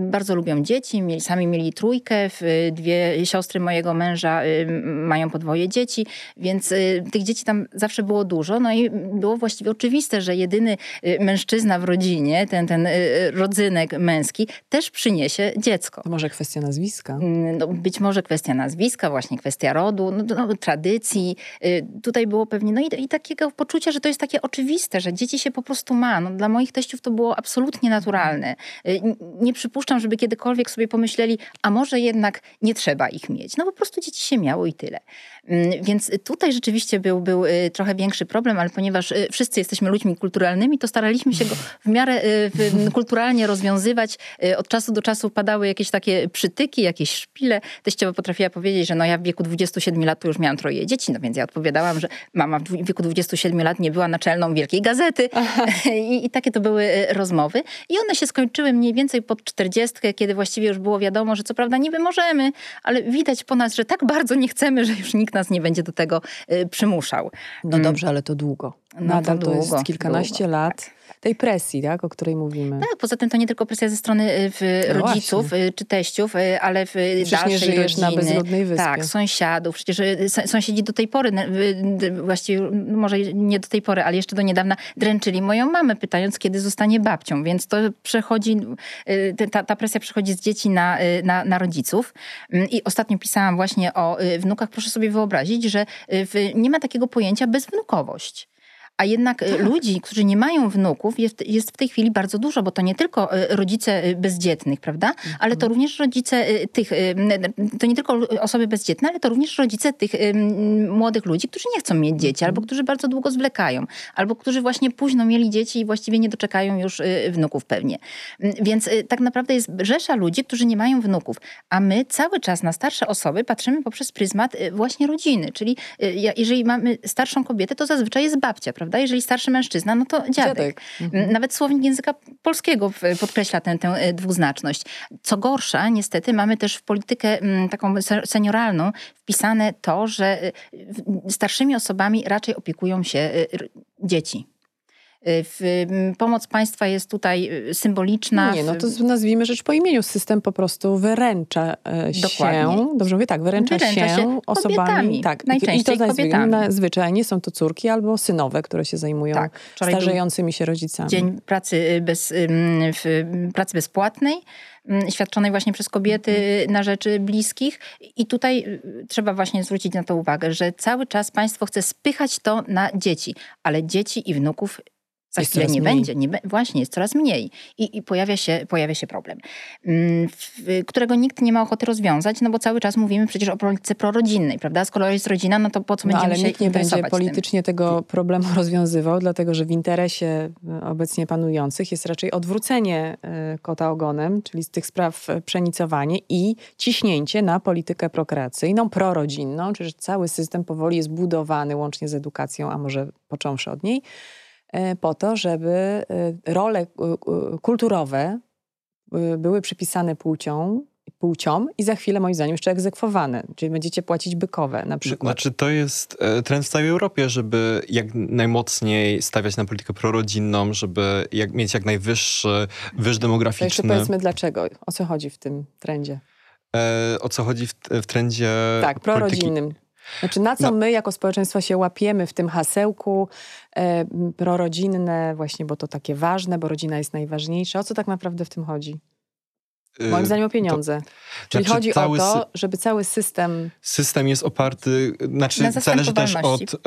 Bardzo lubią dzieci, mieli, sami mieli trójkę, dwie siostry mojego męża mają podwoje dzieci, więc tych dzieci tam zawsze było dużo. No i było właściwie oczywiste, że jedyny mężczyzna w rodzinie, ten, ten rodzynek męski, też przyniesie dziecko. To może kwestia nazwiska? No, być może kwestia nazwiska, właśnie właśnie kwestia rodu, no, no, tradycji. Y, tutaj było pewnie, no i, i, takiego poczucia, że to jest takie oczywiste, że dzieci się po prostu ma. No, dla moich teściów to było absolutnie naturalne. Y, nie przypuszczam, żeby kiedykolwiek sobie pomyśleli, a może jednak nie trzeba ich mieć. No po prostu dzieci się miało i tyle. Mm, więc tutaj rzeczywiście był, był y, trochę większy problem, ale ponieważ wszyscy jesteśmy ludźmi kulturalnymi, to staraliśmy się go w miarę kulturalnie rozwiązywać. Od czasu do czasu padały jakieś takie przytyki, jakieś szpile. Teściowa potrafiła powiedzieć, że no ja w wieku 27 lat to już miałam troje dzieci, no więc ja odpowiadałam, że mama w wieku 27 lat nie była naczelną wielkiej gazety I, I, takie to były rozmowy. I one się skończyły mniej więcej pod 40, kiedy właściwie już było wiadomo, że co prawda niby możemy, ale widać po nas, że tak bardzo nie chcemy, że już nikt nas nie będzie do tego e, przymuszał. No mm. dobrze, ale to długo. No Nadal to, długo, to jest kilkanaście długo, lat. Tak tej presji, tak, o której mówimy. Tak, poza tym to nie tylko presja ze strony y, no rodziców właśnie. czy teściów, y, ale w Przecież dalszej nie żyjesz rodziny. na bezludnej wyspie. Tak, sąsiadów. Przecież y, sąsiedzi do tej pory, właściwie może nie do tej pory, ale jeszcze do niedawna dręczyli moją mamę, pytając, kiedy zostanie babcią. Więc to przechodzi, ta, ta presja przechodzi z dzieci na, na, na rodziców. Mm, I ostatnio pisałam właśnie o wnukach. Proszę sobie wyobrazić, że nie ma takiego pojęcia bezwnukowość. A jednak e, tak. ludzi, którzy nie mają wnuków, jest, jest w tej chwili bardzo dużo, bo to nie tylko e, rodzice e, bezdzietnych, prawda? Mhm. Ale to również rodzice tych, to nie tylko osoby bezdzietne, ale to również rodzice tych młodych ludzi, którzy nie chcą mieć dzieci, albo mhm. którzy bardzo długo zwlekają, albo którzy właśnie późno mieli dzieci i właściwie nie doczekają już wnuków pewnie. Więc tak naprawdę jest rzesza ludzi, którzy nie mają wnuków, a my cały czas na starsze osoby patrzymy poprzez pryzmat właśnie rodziny, czyli jeżeli mamy starszą kobietę, to zazwyczaj jest babcia, prawda? Prawda? Jeżeli starszy mężczyzna, no to dziadek. dziadek. Mhm. Nawet słownik języka polskiego podkreśla tę, tę e, dwuznaczność. Co gorsza, niestety mamy też w politykę taką senioralną wpisane to, że e, starszymi osobami raczej opiekują się e, dzieci. Pomoc państwa jest tutaj symboliczna. Nie, no to nazwijmy rzecz po imieniu. System po prostu wyręcza się. Dokładnie. Dobrze mówię, tak, wyręcza, wyręcza się, się osobami. Tak, najczęściej i to kobietami. Zwyczajnie są to córki albo synowe, które się zajmują tak. starzejącymi się rodzicami. Dzień pracy, bez, pracy bezpłatnej świadczonej właśnie przez kobiety mhm. na rzecz bliskich. I tutaj y, trzeba właśnie zwrócić na to uwagę, że cały czas państwo chce spychać to na dzieci, ale dzieci i wnuków za jest chwilę nie mniej. będzie. Nie, właśnie, jest coraz mniej. I, i pojawia, się, pojawia się problem, mm, którego nikt nie ma ochoty rozwiązać, no bo cały czas mówimy przecież o polityce prorodzinnej, prawda? Skoro jest rodzina, no to po co no, będziemy ale się nikt nie będzie politycznie tym? tego problemu rozwiązywał, dlatego że w interesie e, obecnie panujących jest raczej odwrócenie e, kota ogonem, czyli z tych spraw e, przenicowanie i ciśnięcie na politykę prokreacyjną, prorodzinną, czyli cały system powoli jest budowany łącznie z edukacją, a może począwszy od niej, po to, żeby e, role e, kulturowe były przypisane płcią, płciom i za chwilę moim zdaniem jeszcze egzekwowane, czyli będziecie płacić bykowe na przykład. Znaczy to jest trend w całej Europie, żeby jak najmocniej stawiać na politykę prorodzinną, żeby jak, mieć jak najwyższy wyż demograficzny. To jeszcze powiedzmy dlaczego, o co chodzi w tym trendzie. E, o co chodzi w, w trendzie Tak, prorodzinnym. Polityki. Znaczy, na co no. my jako społeczeństwo się łapiemy w tym hasełku e, prorodzinne, właśnie, bo to takie ważne, bo rodzina jest najważniejsza. O co tak naprawdę w tym chodzi? Moim y, zdaniem o pieniądze. To, Czyli znaczy chodzi o to, żeby cały system... System jest oparty, znaczy zależy też od e,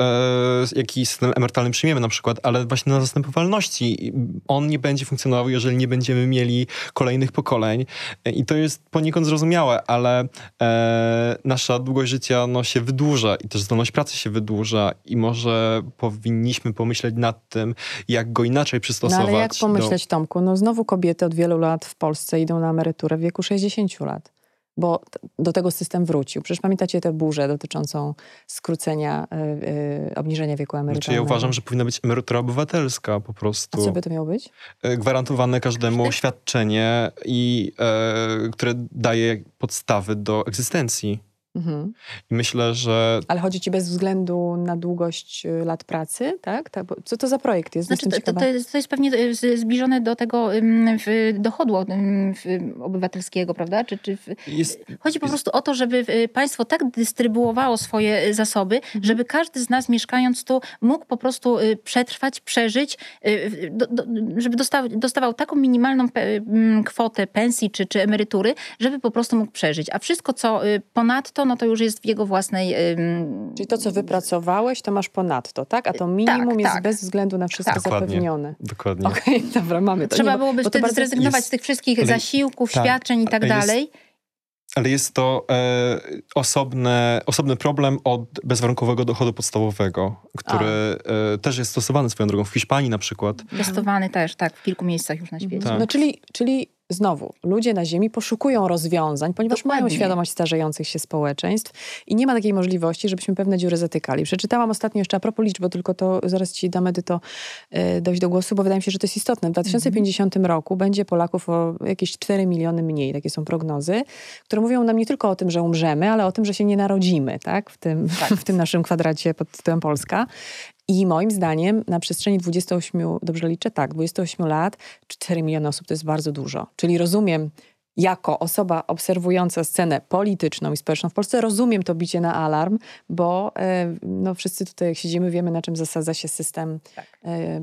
jaki system emerytalny przyjmiemy na przykład, ale właśnie na zastępowalności. On nie będzie funkcjonował, jeżeli nie będziemy mieli kolejnych pokoleń i to jest poniekąd zrozumiałe, ale e, nasza długość życia no, się wydłuża i też zdolność pracy się wydłuża i może powinniśmy pomyśleć nad tym, jak go inaczej przystosować. No ale jak pomyśleć, do... Tomku? No znowu kobiety od wielu lat w Polsce idą na emeryturę emeryturę w wieku 60 lat, bo do tego system wrócił. Przecież pamiętacie tę burzę dotyczącą skrócenia, yy, obniżenia wieku emerytalnego. Znaczy ja uważam, że powinna być emerytura obywatelska po prostu. A co by to miało być? E, gwarantowane każdemu świadczenie, i, yy, które daje podstawy do egzystencji. Mhm. I myślę, że. Ale chodzi ci bez względu na długość y, lat pracy, tak? co to za projekt jest? Znaczy, to, to, jest, to jest pewnie y, zbliżone do tego dochodu obywatelskiego, prawda? Czy, czy jest, chodzi po jest... prostu o to, żeby y, państwo tak dystrybuowało swoje zasoby, mhm. żeby każdy z nas mieszkając tu mógł po prostu przetrwać, przeżyć, do, do, żeby dostawał, dostawał taką minimalną kwotę pensji czy, czy emerytury, żeby po prostu mógł przeżyć. A wszystko, co ponadto, no to już jest w jego własnej... Czyli to, co wypracowałeś, to masz ponadto, tak? A to minimum tak, jest tak. bez względu na wszystko tak. zapewnione. Dokładnie. Okej, okay, dobra, mamy to. Trzeba Nie, byłoby wtedy zrezygnować jest... z tych wszystkich ale... zasiłków, tak, świadczeń i tak dalej. Ale jest to e, osobne, osobny problem od bezwarunkowego dochodu podstawowego, który e, też jest stosowany swoją drogą w Hiszpanii na przykład. Testowany też, tak, w kilku miejscach już na świecie. Tak. No czyli, czyli znowu, ludzie na Ziemi poszukują rozwiązań, ponieważ Dokładnie. mają świadomość starzejących się społeczeństw i nie ma takiej możliwości, żebyśmy pewne dziury zatykali. Przeczytałam ostatnio jeszcze a propos liczb, bo tylko to zaraz ci damy to y, dojść do głosu, bo wydaje mi się, że to jest istotne. W 2050 mm -hmm. roku będzie Polaków o jakieś 4 miliony mniej, takie są prognozy, które mówią nam nie tylko o tym, że umrzemy, ale o tym, że się nie narodzimy, tak? W tym, tak. w tym naszym kwadracie pod tytułem Polska. I moim zdaniem na przestrzeni 28, dobrze liczę, tak, 28 lat, 4 miliony osób to jest bardzo dużo. Czyli rozumiem, jako osoba obserwująca scenę polityczną i społeczną w Polsce, rozumiem to bicie na alarm, bo e, no, wszyscy tutaj, jak siedzimy, wiemy, na czym zasadza się system tak. E,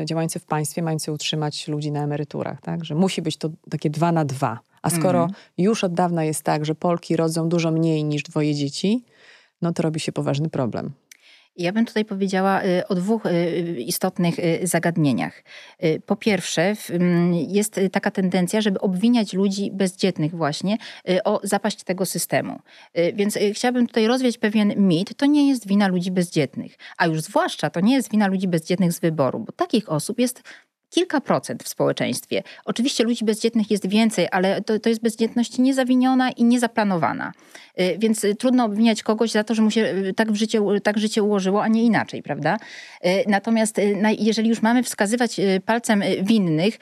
e, działający w państwie, mający utrzymać ludzi na emeryturach. Tak? Że musi być to takie dwa na dwa. A skoro mm. już od dawna jest tak, że Polki rodzą dużo mniej niż dwoje dzieci, no to robi się poważny problem. Ja bym tutaj powiedziała y, o dwóch y, istotnych y, zagadnieniach. Po pierwsze, mm, jest taka tendencja, żeby obwiniać ludzi bezdzietnych właśnie o zapaść tego systemu. Więc chciałabym tutaj rozwiać pewien mit. To nie jest wina ludzi bezdzietnych, a już zwłaszcza to nie jest wina ludzi bezdzietnych z wyboru, bo takich osób jest kilka procent w społeczeństwie. Oczywiście ludzi bezdzietnych jest więcej, ale to, to jest bezdzietność niezawiniona i niezaplanowana. Y, więc y, trudno obwiniać kogoś za to, że mu się y, tak, w życie, tak życie ułożyło, a nie inaczej, prawda? Natomiast jeżeli już mamy wskazywać palcem winnych,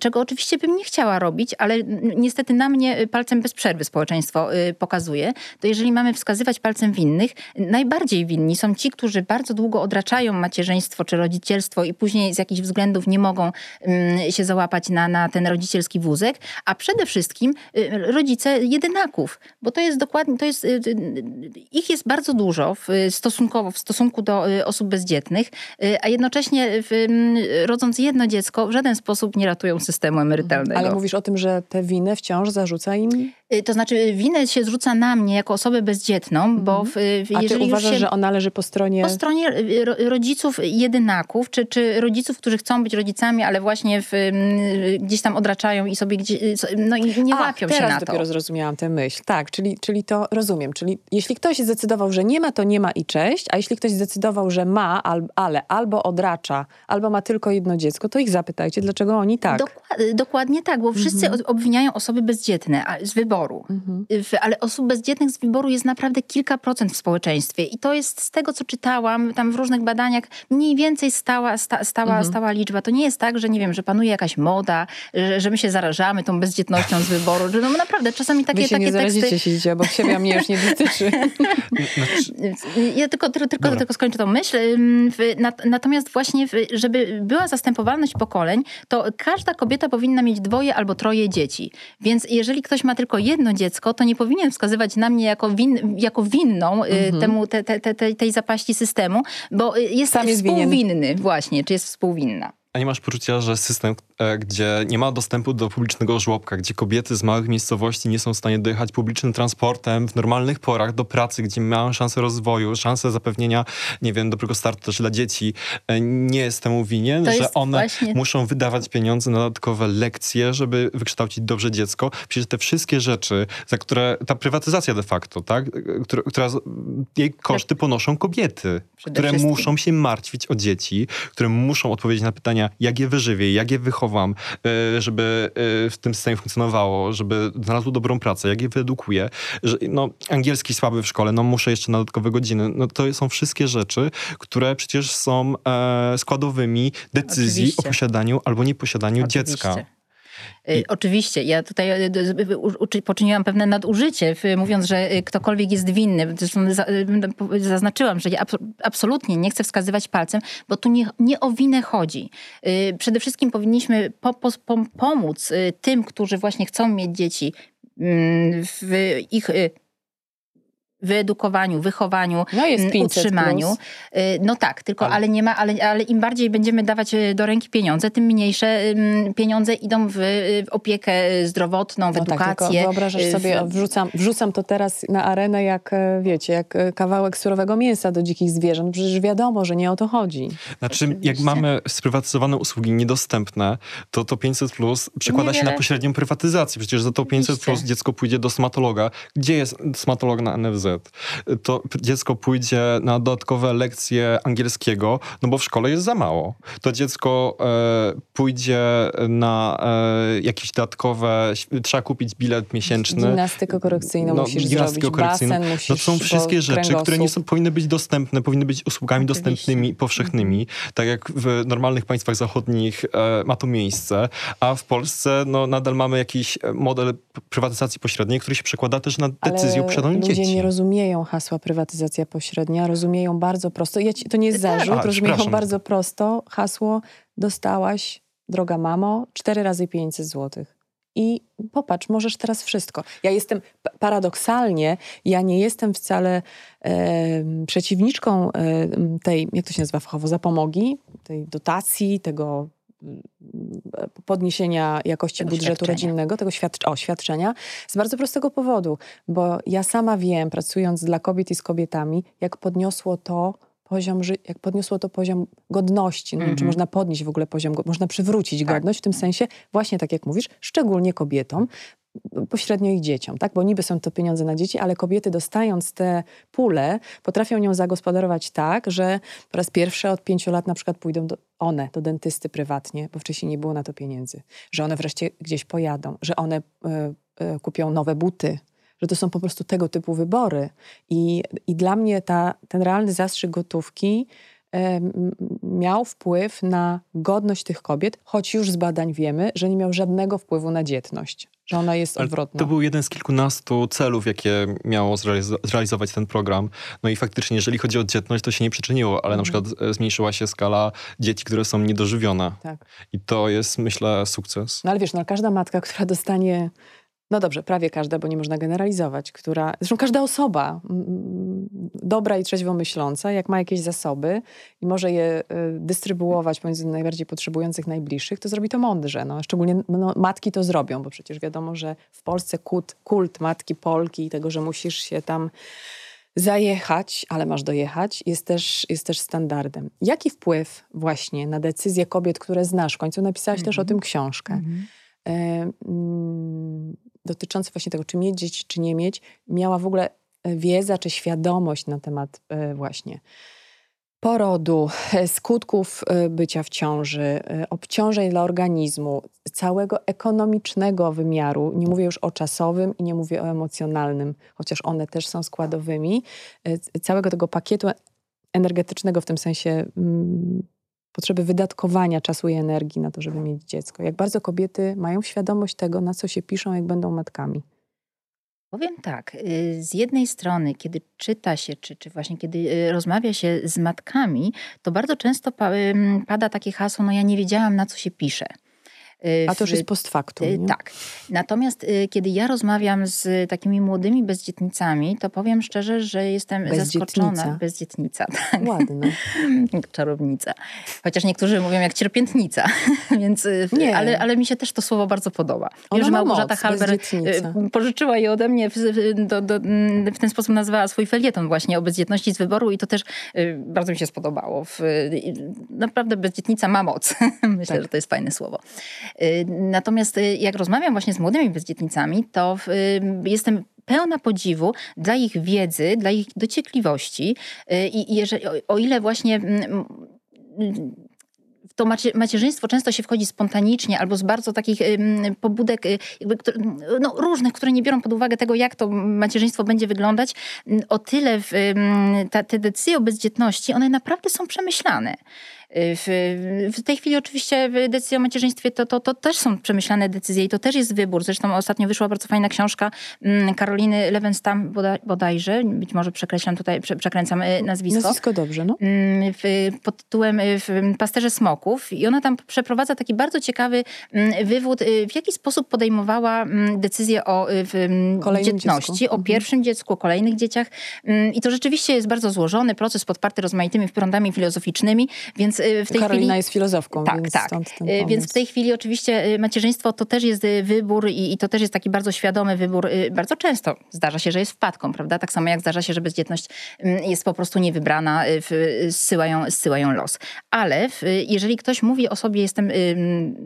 czego oczywiście bym nie chciała robić, ale niestety na mnie palcem bez przerwy społeczeństwo pokazuje, to jeżeli mamy wskazywać palcem winnych, najbardziej winni są ci, którzy bardzo długo odraczają macierzyństwo czy rodzicielstwo i później z jakichś względów nie mogą się załapać na, na ten rodzicielski wózek, a przede wszystkim rodzice jedynaków, bo to jest dokładnie to jest, y, y, ich jest bardzo dużo w, stosunkowo, w stosunku do y, osób bezdzietnych, a jednocześnie w, rodząc jedno dziecko w żaden sposób nie ratują systemu emerytalnego. Ale mówisz o tym, że te winy wciąż zarzuca im Y, to znaczy winę się zrzuca na mnie jako osobę bezdzietną, bo w, w, A jeżeli ty uważasz, się, że ona leży po stronie... Po stronie y, rodziców jedynaków, czy, czy rodziców, którzy chcą być rodzicami, ale właśnie w, gdzieś tam odraczają i sobie gdzieś, y, no i nie A, łapią się na to. teraz dopiero zrozumiałam tę myśl. Tak, czyli, czyli to rozumiem. Czyli jeśli ktoś zdecydował, że nie ma, to nie ma i cześć, a jeśli ktoś zdecydował, że ma, ale albo odracza, albo ma tylko jedno dziecko, to ich zapytajcie, dlaczego oni tak. Dokładnie, dokładnie tak, bo wszyscy mhm. obwiniają osoby bezdzietne z wyboru wyboru. Mhm. Ale osób bezdzietnych z wyboru jest naprawdę kilka procent w społeczeństwie. I to jest z tego, co czytałam, tam w różnych badaniach, mniej więcej stała, sta, stała, mhm. stała liczba. To nie jest tak, że nie wiem, że panuje jakaś moda, że, że my się zarażamy tą bezdzietnością z wyboru. Że no naprawdę, czasami takie, Wy się takie nie teksty... się obok siebie, a mnie już nie dotyczy. ja tylko, tylko, tylko, tylko skończę tą myśl. Natomiast właśnie, żeby była zastępowalność pokoleń, to każda kobieta powinna mieć dwoje albo troje dzieci. Więc jeżeli ktoś ma tylko jedno dziecko, to nie powinien wskazywać na mnie jako, win, jako winną y, mhm. temu, te, te, te, tej zapaści systemu, bo y, jest Sam jest współwinny winien. właśnie, czy jest współwinna. A nie masz poczucia, że system, gdzie nie ma dostępu do publicznego żłobka, gdzie kobiety z małych miejscowości nie są w stanie dojechać publicznym transportem w normalnych porach do pracy, gdzie mają szansę rozwoju, szansę zapewnienia, nie wiem, dobrego startu też dla dzieci, e, nie jest temu winien, to że one właśnie... muszą wydawać pieniądze na dodatkowe lekcje, żeby wykształcić dobrze dziecko. Przecież te wszystkie rzeczy, za które ta prywatyzacja de facto, tak, która, która jej koszty ponoszą kobiety, które muszą się martwić o dzieci, które muszą odpowiedzieć na pytania, jak je wyżywię, jak je wychowam, e, żeby e, w tym systemie funkcjonowało, żeby znalazło dobrą pracę, jak je wyedukuję. Że, no, angielski słaby w szkole, no muszę jeszcze na dodatkowe godziny. No, to są wszystkie rzeczy, które przecież są e, składowymi decyzji Oczywiście. o posiadaniu albo nieposiadaniu Oczywiście. dziecka. I... Oczywiście, ja tutaj poczyniłam pewne nadużycie, mówiąc, że ktokolwiek jest winny. Zresztą zaznaczyłam, że ja absolutnie nie chcę wskazywać palcem, bo tu nie, nie o winę chodzi. Przede wszystkim powinniśmy po, po, pomóc tym, którzy właśnie chcą mieć dzieci w ich wyedukowaniu, wychowaniu, no jest utrzymaniu. Plus. Y, no tak, tylko ale, ale nie ma, ale, ale im bardziej będziemy dawać y, do ręki pieniądze, tym mniejsze pieniądze idą w, w opiekę zdrowotną, w no tak, edukację. Tak, wyobrażasz sobie, w... wrzucam, wrzucam to teraz na arenę jak, e, wiecie, jak e, kawałek surowego mięsa do dzikich zwierząt. Przecież wiadomo, że nie o to chodzi. Znaczy, Oczywiście. jak mamy sprywatyzowane usługi niedostępne, to to 500 plus przekłada Niewiele. się na pośrednią prywatyzację. Przecież za to 500 plus dziecko pójdzie do stomatologa. Gdzie jest stomatolog na NFZ? To dziecko pójdzie na dodatkowe lekcje angielskiego, no bo w szkole jest za mało. To dziecko e, pójdzie na e, jakieś dodatkowe, trzeba kupić bilet miesięczny. Gimnastykę korekcyjną no, musisz zrobić, basen musisz, To są wszystkie rzeczy, które nie są, powinny być dostępne, powinny być usługami Oczywiście. dostępnymi, powszechnymi, tak jak w normalnych państwach zachodnich e, ma to miejsce, a w Polsce no, nadal mamy jakiś model prywatyzacji pośredniej, który się przekłada też na decyzję o posiadaniu dzieci. Rozumieją hasła prywatyzacja pośrednia, rozumieją bardzo prosto, ja ci, to nie jest tak. zarzut, A, rozumieją bardzo prosto hasło dostałaś, droga mamo, cztery razy 500 złotych. I popatrz, możesz teraz wszystko. Ja jestem paradoksalnie, ja nie jestem wcale e, przeciwniczką e, tej, jak to się nazywa fachowo, zapomogi, tej dotacji, tego podniesienia jakości tego budżetu rodzinnego, tego świadcz o, świadczenia, z bardzo prostego powodu, bo ja sama wiem, pracując dla kobiet i z kobietami, jak podniosło to poziom, jak podniosło to poziom godności. No, mm -hmm. Czy mhm. można podnieść w ogóle poziom, można przywrócić tak. godność w tym sensie, właśnie tak jak mówisz, szczególnie kobietom, pośrednio ich dzieciom, tak? Bo niby są to pieniądze na dzieci, ale kobiety dostając te pule, potrafią nią zagospodarować tak, że po raz pierwszy od pięciu lat na przykład pójdą do, one do dentysty prywatnie, bo wcześniej nie było na to pieniędzy, że one wreszcie gdzieś pojadą, że one y, y, kupią nowe buty, że to są po prostu tego typu wybory. I, i dla mnie ta, ten realny zastrzyk gotówki miał wpływ na godność tych kobiet, choć już z badań wiemy, że nie miał żadnego wpływu na dzietność, że ona jest odwrotna. To był jeden z kilkunastu celów, jakie miało zrealizować ten program. No i faktycznie, jeżeli chodzi o dzietność, to się nie przyczyniło, ale na mhm. przykład e, zmniejszyła się skala dzieci, które są niedożywione. Tak. I to jest, myślę, sukces. No ale wiesz, no każda matka, która dostanie no dobrze, prawie każda, bo nie można generalizować, która, zresztą każda osoba dobra i trzeźwo myśląca, jak ma jakieś zasoby i może je y, dystrybuować pomiędzy najbardziej potrzebujących najbliższych, to zrobi to mądrze. No, szczególnie no, matki to zrobią, bo przecież wiadomo, że w Polsce kult, kult matki Polki i tego, że musisz się tam zajechać, ale masz dojechać, jest też, jest też standardem. Jaki wpływ właśnie na decyzje kobiet, które znasz? W końcu napisałaś mm -hmm. też o mhm. tym książkę. Mm -hmm. e, mm, dotyczący właśnie tego, czy mieć dzieci, czy nie mieć, miała w ogóle e, wiedza czy świadomość na temat e, właśnie porodu, e, skutków bycia w ciąży, obciążeń dla organizmu, całego ekonomicznego wymiaru. Nie mówię już o czasowym i nie mówię o emocjonalnym, chociaż one też są składowymi. Całego tego pakietu energetycznego w tym sensie mm, potrzeby wydatkowania czasu i energii na to, żeby mieć dziecko. Jak bardzo kobiety mają świadomość tego, na co się piszą, jak będą matkami. Powiem tak, y, z jednej strony, kiedy czyta się, czy, czy właśnie kiedy y, rozmawia się z matkami, to bardzo często pada takie hasło, no ja nie wiedziałam, na co się pisze. Y, A to już jest post factum. Nie? Tak. Natomiast y, kiedy ja rozmawiam z takimi młodymi bezdzietnicami, to powiem szczerze, że jestem zaskoczona. Bezdzietnica. Tak. Ładne. Czarownica. Chociaż niektórzy mówią jak cierpiętnica, więc, y, nie. Ale, ale mi się też to słowo bardzo podoba. Wiem, że Małgorzata Halber pożyczyła je ode mnie, w, do, do, w ten sposób nazwała swój felieton właśnie o bezdzietności z wyboru i to też bardzo mi się spodobało. Naprawdę bezdzietnica ma moc. Myślę, tak. że to jest fajne słowo. Y, natomiast y, jak rozmawiam właśnie z młodymi bezdzietnicami, to y, jestem pełna podziwu dla ich wiedzy, dla ich dociekliwości i jeżeli, o ile właśnie mm, w to macierzyństwo często się wchodzi spontanicznie albo z bardzo takich pobudek jakby, no, różnych, które nie biorą pod uwagę tego, jak to macierzyństwo będzie wyglądać, o tyle w, ta, te decyzje o bezdzietności, one naprawdę są przemyślane. W, w tej chwili oczywiście decyzje o macierzyństwie to, to, to też są przemyślane decyzje i to też jest wybór. Zresztą ostatnio wyszła bardzo fajna książka mm, Karoliny Lewenstam bodajże, być może przekreślam tutaj, przekręcam y, nazwisko. Nazwisko dobrze, no. Mm, pod tytułem y, w Pasterze Smoków i ona tam przeprowadza taki bardzo ciekawy mm, wywód, y, w jaki sposób podejmowała decyzję o dzietności, dziecku. o mhm. pierwszym dziecku, o kolejnych dzieciach i to rzeczywiście jest bardzo złożony proces podparty rozmaitymi prądami filozoficznymi, więc Y, w tej Karolina chwili... jest filozofką, tak, więc tak. Y, więc w tej chwili oczywiście y, macierzyństwo to też jest wybór i, i, to też jest taki bardzo świadomy wybór. Bardzo często zdarza się, że jest wpadką, prawda? Tak samo jak zdarza się, że bezdzietność mm, jest po prostu niewybrana, zsyłają, zsyłają los. Ale jeżeli ktoś mówi o sobie jestem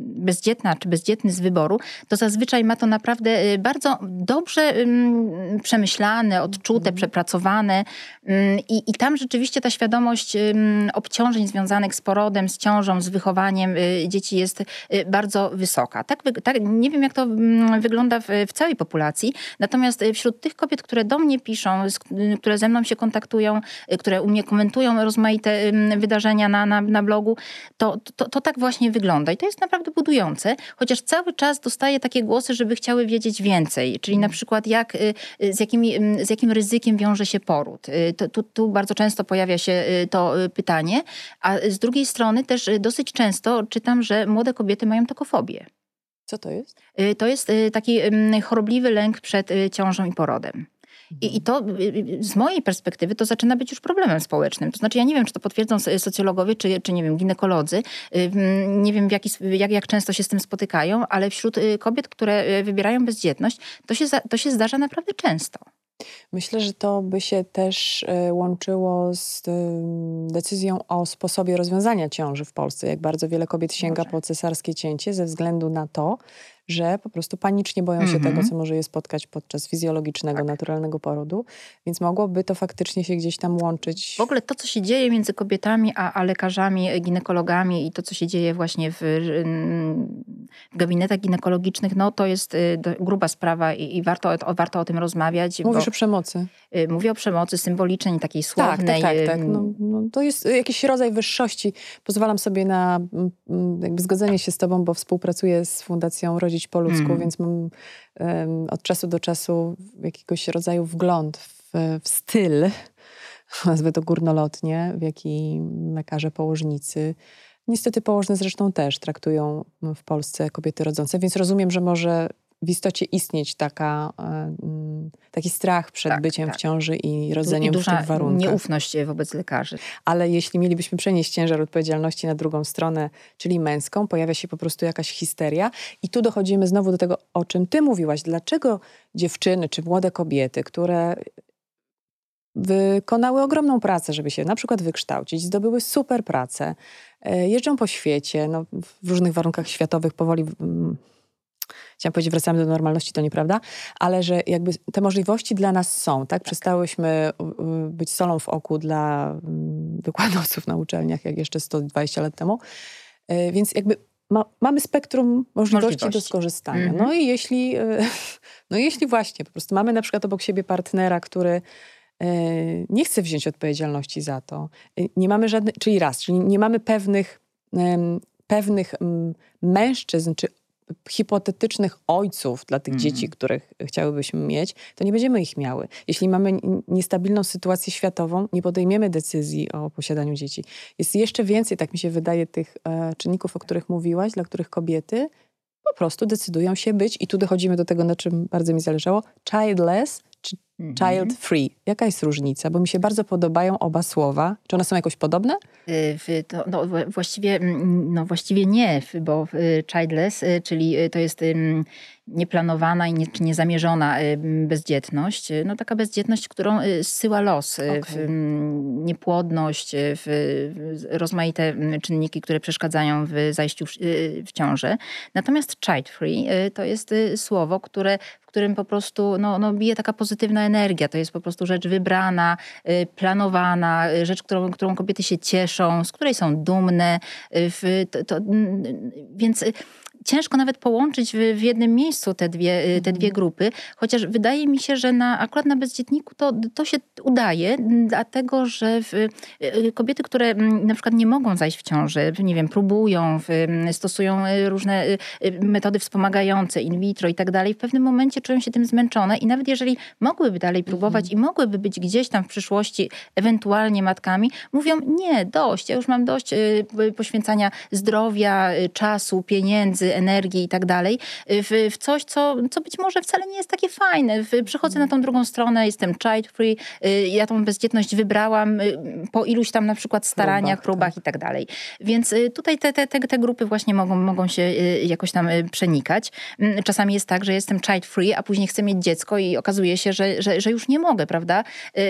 bezdzietna czy bezdzietny z wyboru, to zazwyczaj ma to naprawdę bardzo dobrze przemyślane, odczute, mhm. przepracowane i, i tam rzeczywiście ta świadomość obciążeń związanych z porodem, z ciążą, z wychowaniem y, dzieci jest y, bardzo wysoka. Tak, tak nie wiem, jak to mm, wygląda w, w, całej populacji, natomiast y, wśród tych kobiet, które do mnie piszą, które ze mną się kontaktują, które u mnie komentują rozmaite wydarzenia na, na, na blogu, to, to, to tak właśnie wygląda. I to jest naprawdę budujące, chociaż cały czas dostaję takie głosy, żeby chciały wiedzieć więcej, czyli na przykład jak, z, jakimi, z jakim ryzykiem wiąże się poród. Tu, tu bardzo często pojawia się to pytanie, a z drugiej strony też y, dosyć często czytam, że młode kobiety mają tokofobię. Co to jest? Y, to jest y, taki chorobliwy lęk przed ciążą i porodem. I, I, to z mojej perspektywy to zaczyna być już problemem społecznym. To znaczy, ja nie wiem, czy to potwierdzą socjologowie, czy, czy nie wiem, ginekolodzy. Nie wiem, jaki, jak, jak często się z tym spotykają, ale wśród kobiet, które wybierają bezdzietność, to się, to się zdarza naprawdę często. Myślę, że to by się też e, łączyło z decyzją o sposobie rozwiązania ciąży w Polsce. Jak bardzo wiele kobiet sięga Może. po cesarskie cięcie ze względu na to, że po prostu panicznie boją się tego, mhm. co może je spotkać podczas fizjologicznego, tak. naturalnego porodu, więc mogłoby to faktycznie się gdzieś tam łączyć. W ogóle to, co się dzieje między kobietami a, a lekarzami, ginekologami i to, co się dzieje właśnie w, w gabinetach ginekologicznych, no to jest y, gruba sprawa i, i warto, o, warto o tym rozmawiać. Mówisz bo, o przemocy. Y, mówię o przemocy symbolicznej, takiej słownej. Tak, tak, tak. tak. No, no, to jest jakiś rodzaj wyższości. Pozwalam sobie na zgodzenie się z tobą, bo współpracuję z Fundacją Rodzic po ludzku, mm. więc mam um, od czasu do czasu jakiegoś rodzaju wgląd w, w styl, nazwę to górnolotnie, w jaki lekarze, położnicy, niestety położne zresztą też traktują w Polsce kobiety rodzące, więc rozumiem, że może w istocie istnieć taka, e, mm, taki strach przed tak, byciem tak. w ciąży i rodzeniem I w tych warunkach. nieufność wobec lekarzy. Ale jeśli mielibyśmy przenieść ciężar odpowiedzialności na drugą stronę, czyli męską, pojawia się po prostu jakaś histeria i tu dochodzimy znowu do tego, o czym ty mówiłaś. Dlaczego dziewczyny czy młode kobiety, które wykonały ogromną pracę, żeby się na przykład wykształcić, zdobyły super pracę, e, jeżdżą po świecie, no, w różnych warunkach światowych powoli mm, chciałam powiedzieć, wracamy do normalności, to nieprawda, ale że jakby te możliwości dla nas są, tak? Przestałyśmy być solą w oku dla mm, wykładowców na uczelniach, jak jeszcze 120 lat temu. E, więc jakby ma, mamy spektrum możliwości, możliwości. do skorzystania. Mm -hmm. No i jeśli, no jeśli właśnie po prostu mamy na przykład obok siebie partnera, który e, nie chce wziąć odpowiedzialności za to, nie mamy żadnych, czyli raz, czyli nie mamy pewnych pewnych mężczyzn czy hipotetycznych ojców dla tych mm. dzieci, których chciałybyśmy mieć, to nie będziemy ich miały. Jeśli mamy niestabilną sytuację światową, nie podejmiemy decyzji o posiadaniu dzieci. Jest jeszcze więcej, tak mi się wydaje, tych e, czynników, o których mówiłaś, dla których kobiety po prostu decydują się być, i tu dochodzimy do tego, na czym bardzo mi zależało, childless, czy mhm. child free. Jaka jest różnica? Bo mi się bardzo podobają oba słowa. Czy one są jakoś podobne? Y, to, no, właściwie, mm, no, właściwie nie, bo childless, y, czyli y, to jest nieplanowana i nie, czy niezamierzona bezdzietność. No taka bezdzietność, którą zsyła los. Okay. Niepłodność, w rozmaite czynniki, które przeszkadzają w zajściu w, w ciążę. Natomiast child free to jest słowo, które którym po prostu no, no, bije taka pozytywna energia. To jest po prostu rzecz wybrana, y, planowana, y, rzecz, którą, którą kobiety się cieszą, z której są dumne. Y, to, to, więc ciężko nawet połączyć w, w jednym miejscu te dwie, y, te dwie mhm. grupy, chociaż wydaje mi się, że na, akurat na bezdzietniku to, to się udaje, dlatego że w, y, y, kobiety, które na przykład nie mogą zajść w ciąży, nie wiem, próbują, stosują różne metody wspomagające, in vitro i tak dalej, w pewnym momencie czują się tym zmęczone i nawet jeżeli mogłyby dalej próbować mhm. i mogłyby być gdzieś tam w przyszłości ewentualnie matkami, mówią nie, dość, ja już mam dość poświęcania zdrowia, czasu, pieniędzy, energii i tak dalej, w, w coś, co, co być może wcale nie jest takie fajne. Przychodzę na tą drugą stronę, jestem child free, y, ja tą bezdzietność wybrałam y, po iluś tam na przykład staraniach, próbach, tak. i tak dalej. Więc y, tutaj te, te, te, te grupy właśnie mogą, mogą się jakoś tam przenikać. Mm, czasami jest tak, że jestem child free, a później chcę mieć dziecko i okazuje się, że, że, że już nie mogę, prawda?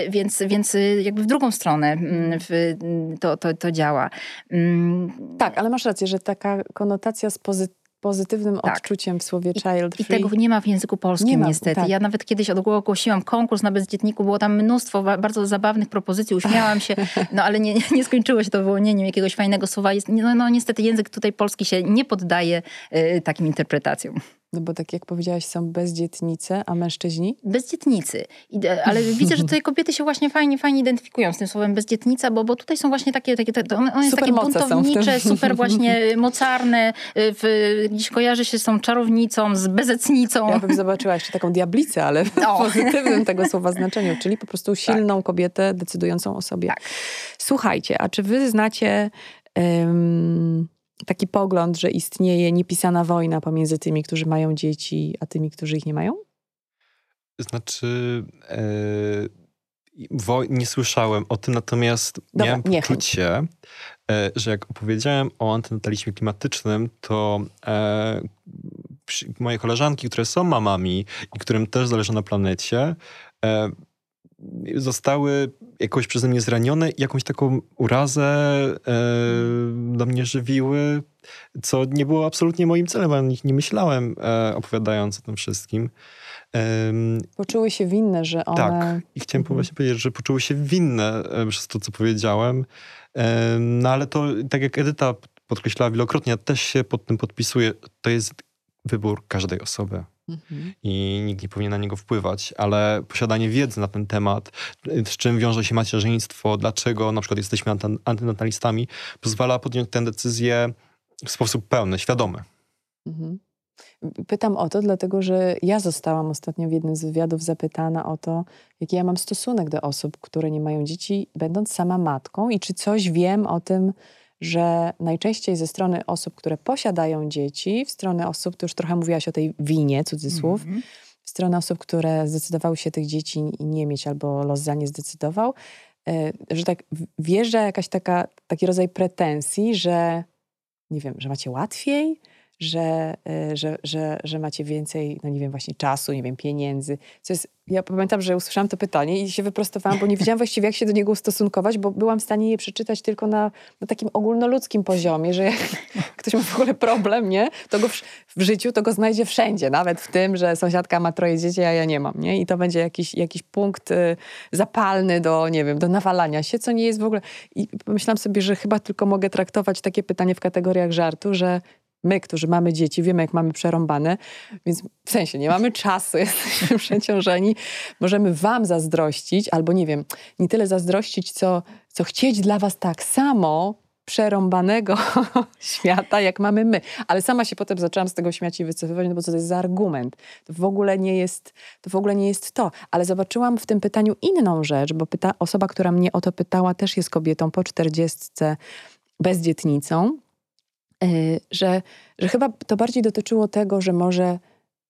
Więc, więc jakby w drugą stronę mm, w, to, to, to działa. Mm. Tak, ale masz rację, że taka konotacja z pozytywną pozytywnym tak. odczuciem w słowie child free. I tego nie ma w języku polskim ma, niestety. Tak. Ja nawet kiedyś ogłosiłam konkurs na bezdzietniku, było tam mnóstwo bardzo zabawnych propozycji, uśmiałam się, no ale nie, nie skończyło się to wyłonieniem jakiegoś fajnego słowa. No, no niestety język tutaj polski się nie poddaje y, takim interpretacjom. No bo tak jak powiedziałaś, są bezdzietnice, a mężczyźni? Bezdzietnicy. Ale widzę, że tutaj kobiety się właśnie fajnie, fajnie identyfikują z tym słowem bezdzietnica, bo, bo tutaj są właśnie takie, takie one, one jest takie buntownicze, super właśnie mocarne, w, gdzieś kojarzy się z tą czarownicą, z bezecnicą. Ja bym zobaczyła jeszcze taką diablicę, ale w o. pozytywnym tego słowa znaczeniu, czyli po prostu silną tak. kobietę decydującą o sobie. Tak. Słuchajcie, a czy wy znacie... Um, taki pogląd, że istnieje niepisana wojna pomiędzy tymi, którzy mają dzieci, a tymi, którzy ich nie mają? Znaczy, e, nie słyszałem o tym, natomiast Dobra, miałem poczucie, e, że jak opowiedziałem o antynatalizmie klimatycznym, to e, moje koleżanki, które są mamami i którym też zależy na planecie, zostały jakoś przeze mnie zranione, jakąś taką urazę e, do mnie żywiły, co nie było absolutnie moim celem, o nich nie myślałem, e, opowiadając o tym wszystkim. Poczuły się winne, że one... Tak, i chciałem mhm. właśnie powiedzieć, że poczuły się winne e, przez to, co powiedziałem. No ale to, tak jak Edyta podkreślała wielokrotnie, ja też się pod tym podpisuję, to jest wybór każdej osoby. Mhm. I nikt nie powinien na niego wpływać, ale posiadanie wiedzy na ten temat, z czym wiąże się macierzyństwo, dlaczego na przykład jesteśmy antynatalistami, pozwala podjąć tę decyzję w sposób pełny, świadomy. Mhm. Pytam o to, dlatego że ja zostałam ostatnio w jednym z wywiadów zapytana o to, jaki ja mam stosunek do osób, które nie mają dzieci, będąc sama matką i czy coś wiem o tym, że najczęściej ze strony osób, które posiadają dzieci, w stronę osób, tu już trochę mówiłaś o tej winie, cudzysłów, mm -hmm. w stronę osób, które zdecydowały się tych dzieci nie mieć albo los za nie zdecydował, e, że tak wjeżdża jakaś taka, taki rodzaj pretensji, że nie wiem, że macie łatwiej, że, e, że, że, że macie więcej, no nie wiem, właśnie czasu, nie wiem, pieniędzy. Co jest, ja pamiętam, że usłyszałam to pytanie i się wyprostowałam, bo nie wiedziałam właściwie, jak się do niego ustosunkować, bo byłam w stanie je przeczytać tylko na, na takim ogólnoludzkim poziomie, że jak ktoś ma w ogóle problem, nie, to go w, w, życiu to go znajdzie wszędzie, nawet w tym, że sąsiadka ma troje dzieci, a ja nie mam, nie? I to będzie jakiś, jakiś punkt y, zapalny do, nie wiem, do nawalania się, co nie jest w ogóle... I pomyślałam sobie, że chyba tylko mogę traktować takie pytanie w kategoriach żartu, że my, którzy mamy dzieci, wiemy, jak mamy przerąbane, więc w sensie nie mamy czasu, jesteśmy przeciążeni, możemy wam zazdrościć, albo nie wiem, nie tyle zazdrościć, co, co chcieć dla was tak samo przerąbanego świata, jak mamy my. Ale sama się potem zaczęłam z tego śmiać i wycofywać, no bo co to jest za argument? To w ogóle nie jest to. W ogóle nie jest to. Ale zobaczyłam w tym pytaniu inną rzecz, bo pyta, osoba, która mnie o to pytała, też jest kobietą po czterdziestce, bezdzietnicą że, że chyba to bardziej dotyczyło tego, że może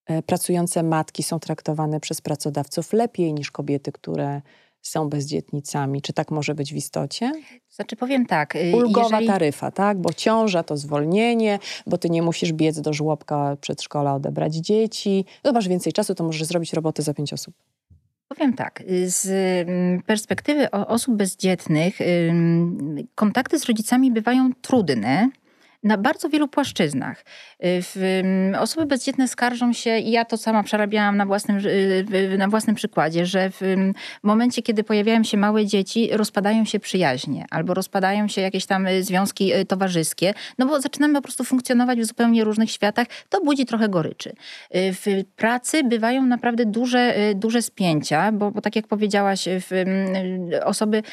e, pracujące matki są traktowane przez pracodawców lepiej niż kobiety, które są bezdzietnicami. Czy tak może być w istocie? Znaczy powiem tak. Y, Ulgowa jeżeli... taryfa, tak? Bo ciąża to zwolnienie, bo ty nie musisz biec do żłobka przedszkola odebrać dzieci. No masz więcej czasu, to możesz zrobić robotę za pięć osób. Powiem tak, y, z mm, perspektywy osób bezdzietnych kontakty z rodzicami bywają trudne, na bardzo wielu płaszczyznach. Y, osoby bezdzietne skarżą się, i ja to sama przerabiałam na własnym, y, na własnym przykładzie, że w momencie, kiedy pojawiają się małe dzieci, rozpadają się przyjaźnie albo rozpadają się jakieś tam y, związki towarzyskie, no bo zaczynamy po prostu funkcjonować w zupełnie różnych światach, to budzi trochę goryczy. W pracy bywają naprawdę duże, duże spięcia, bo, bo tak jak powiedziałaś, osoby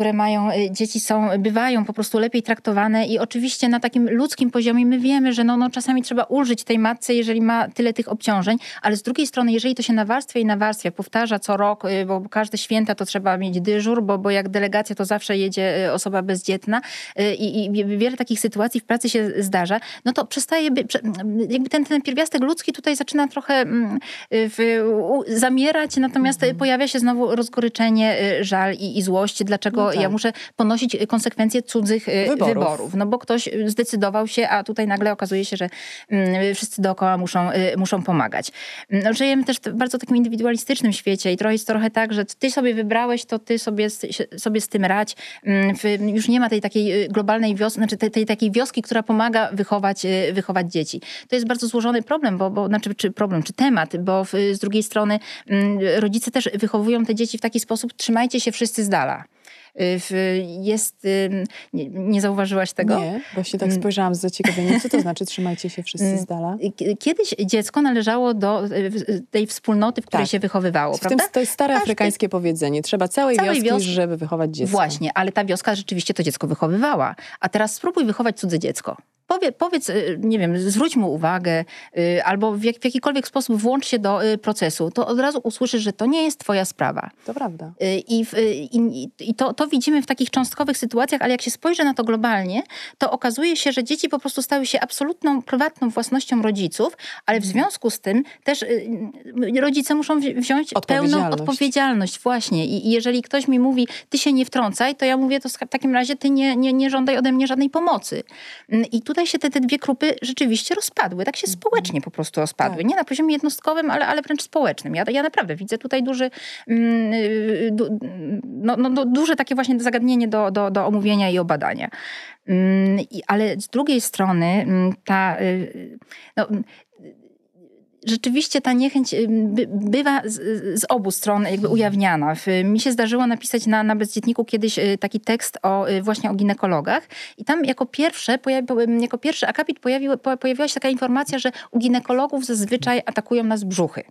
które mają y, dzieci są, bywają po prostu lepiej traktowane i oczywiście na takim ludzkim poziomie my wiemy, że no, no czasami trzeba ulżyć tej matce, jeżeli ma tyle tych obciążeń, ale z drugiej strony, jeżeli to się nawarstwia i nawarstwia, powtarza co rok, y, bo każde święta to trzeba mieć dyżur, bo, bo jak delegacja to zawsze jedzie y, osoba bezdzietna i, i wiele takich sytuacji w pracy się zdarza, no to przestaje, by, jakby ten, ten pierwiastek ludzki tutaj zaczyna trochę mm, w, zamierać, natomiast mhm. pojawia się znowu rozgoryczenie, żal i, i złość, dlaczego tak. ja muszę ponosić konsekwencje cudzych y, wyborów. wyborów. No bo ktoś zdecydował się, a tutaj nagle okazuje się, że mm, wszyscy dookoła muszą, y, muszą pomagać. No, żyjemy też w bardzo takim indywidualistycznym świecie i trochę jest trochę tak, że ty sobie wybrałeś, to ty sobie, sobie z tym radź. Mm, już nie ma tej takiej y, globalnej wioski, znaczy tej, tej takiej wioski, która pomaga wychować, wychować dzieci. To jest bardzo złożony problem, bo, bo znaczy, czy problem, czy temat, bo w, z drugiej strony mm, rodzice też wychowują te dzieci w taki sposób, trzymajcie się wszyscy z dala. Y, jest, nie, nie zauważyłaś tego? Nie, właśnie tak mm. spojrzałam z zaciekawieniem. Co to znaczy trzymajcie się wszyscy z dala? Y, kiedyś dziecko należało do y, tej wspólnoty, w której tak. się wychowywało, w prawda? Tym, to jest stare Każdy... afrykańskie powiedzenie. Trzeba całej, całej wioski, wioski, żeby wychować dziecko. Właśnie, ale ta wioska rzeczywiście to dziecko wychowywała. A teraz spróbuj wychować cudze dziecko. Powie, powiedz, nie wiem, zwróć mu uwagę albo w, jak, w, jakikolwiek sposób włącz się do procesu, to od razu usłyszysz, że to nie jest twoja sprawa. To prawda. I, i, i to, to widzimy w takich cząstkowych sytuacjach, ale jak się spojrzy na to globalnie, to okazuje się, że dzieci po prostu stały się absolutną, prywatną własnością rodziców, ale w związku z tym też y, y, rodzice muszą wziąć pełną odpowiedzialność właśnie. I jeżeli ktoś mi mówi, ty się nie wtrącaj, to ja mówię, to w takim razie ty nie, nie, nie żądaj ode mnie żadnej pomocy. Mm, I tutaj tutaj się te, te dwie grupy rzeczywiście rozpadły. Tak się mhm. społecznie po prostu rozpadły. Tak. Nie na poziomie jednostkowym, ale, ale wręcz społecznym. Ja, ja naprawdę widzę tutaj duży, mm, du, no, no, no, duże takie właśnie zagadnienie do, do, do omówienia i obadania. Mm, ale z drugiej strony mm, ta... Y, no, rzeczywiście ta niechęć y, bywa z, z, obu stron jakby ujawniana. Mi się zdarzyło napisać na, na Bezdzietniku kiedyś y, taki tekst o, y, właśnie o ginekologach i tam jako pierwsze, jako pierwszy akapit pojawił, pojawiła się taka informacja, że u ginekologów zazwyczaj atakują nas brzuchy.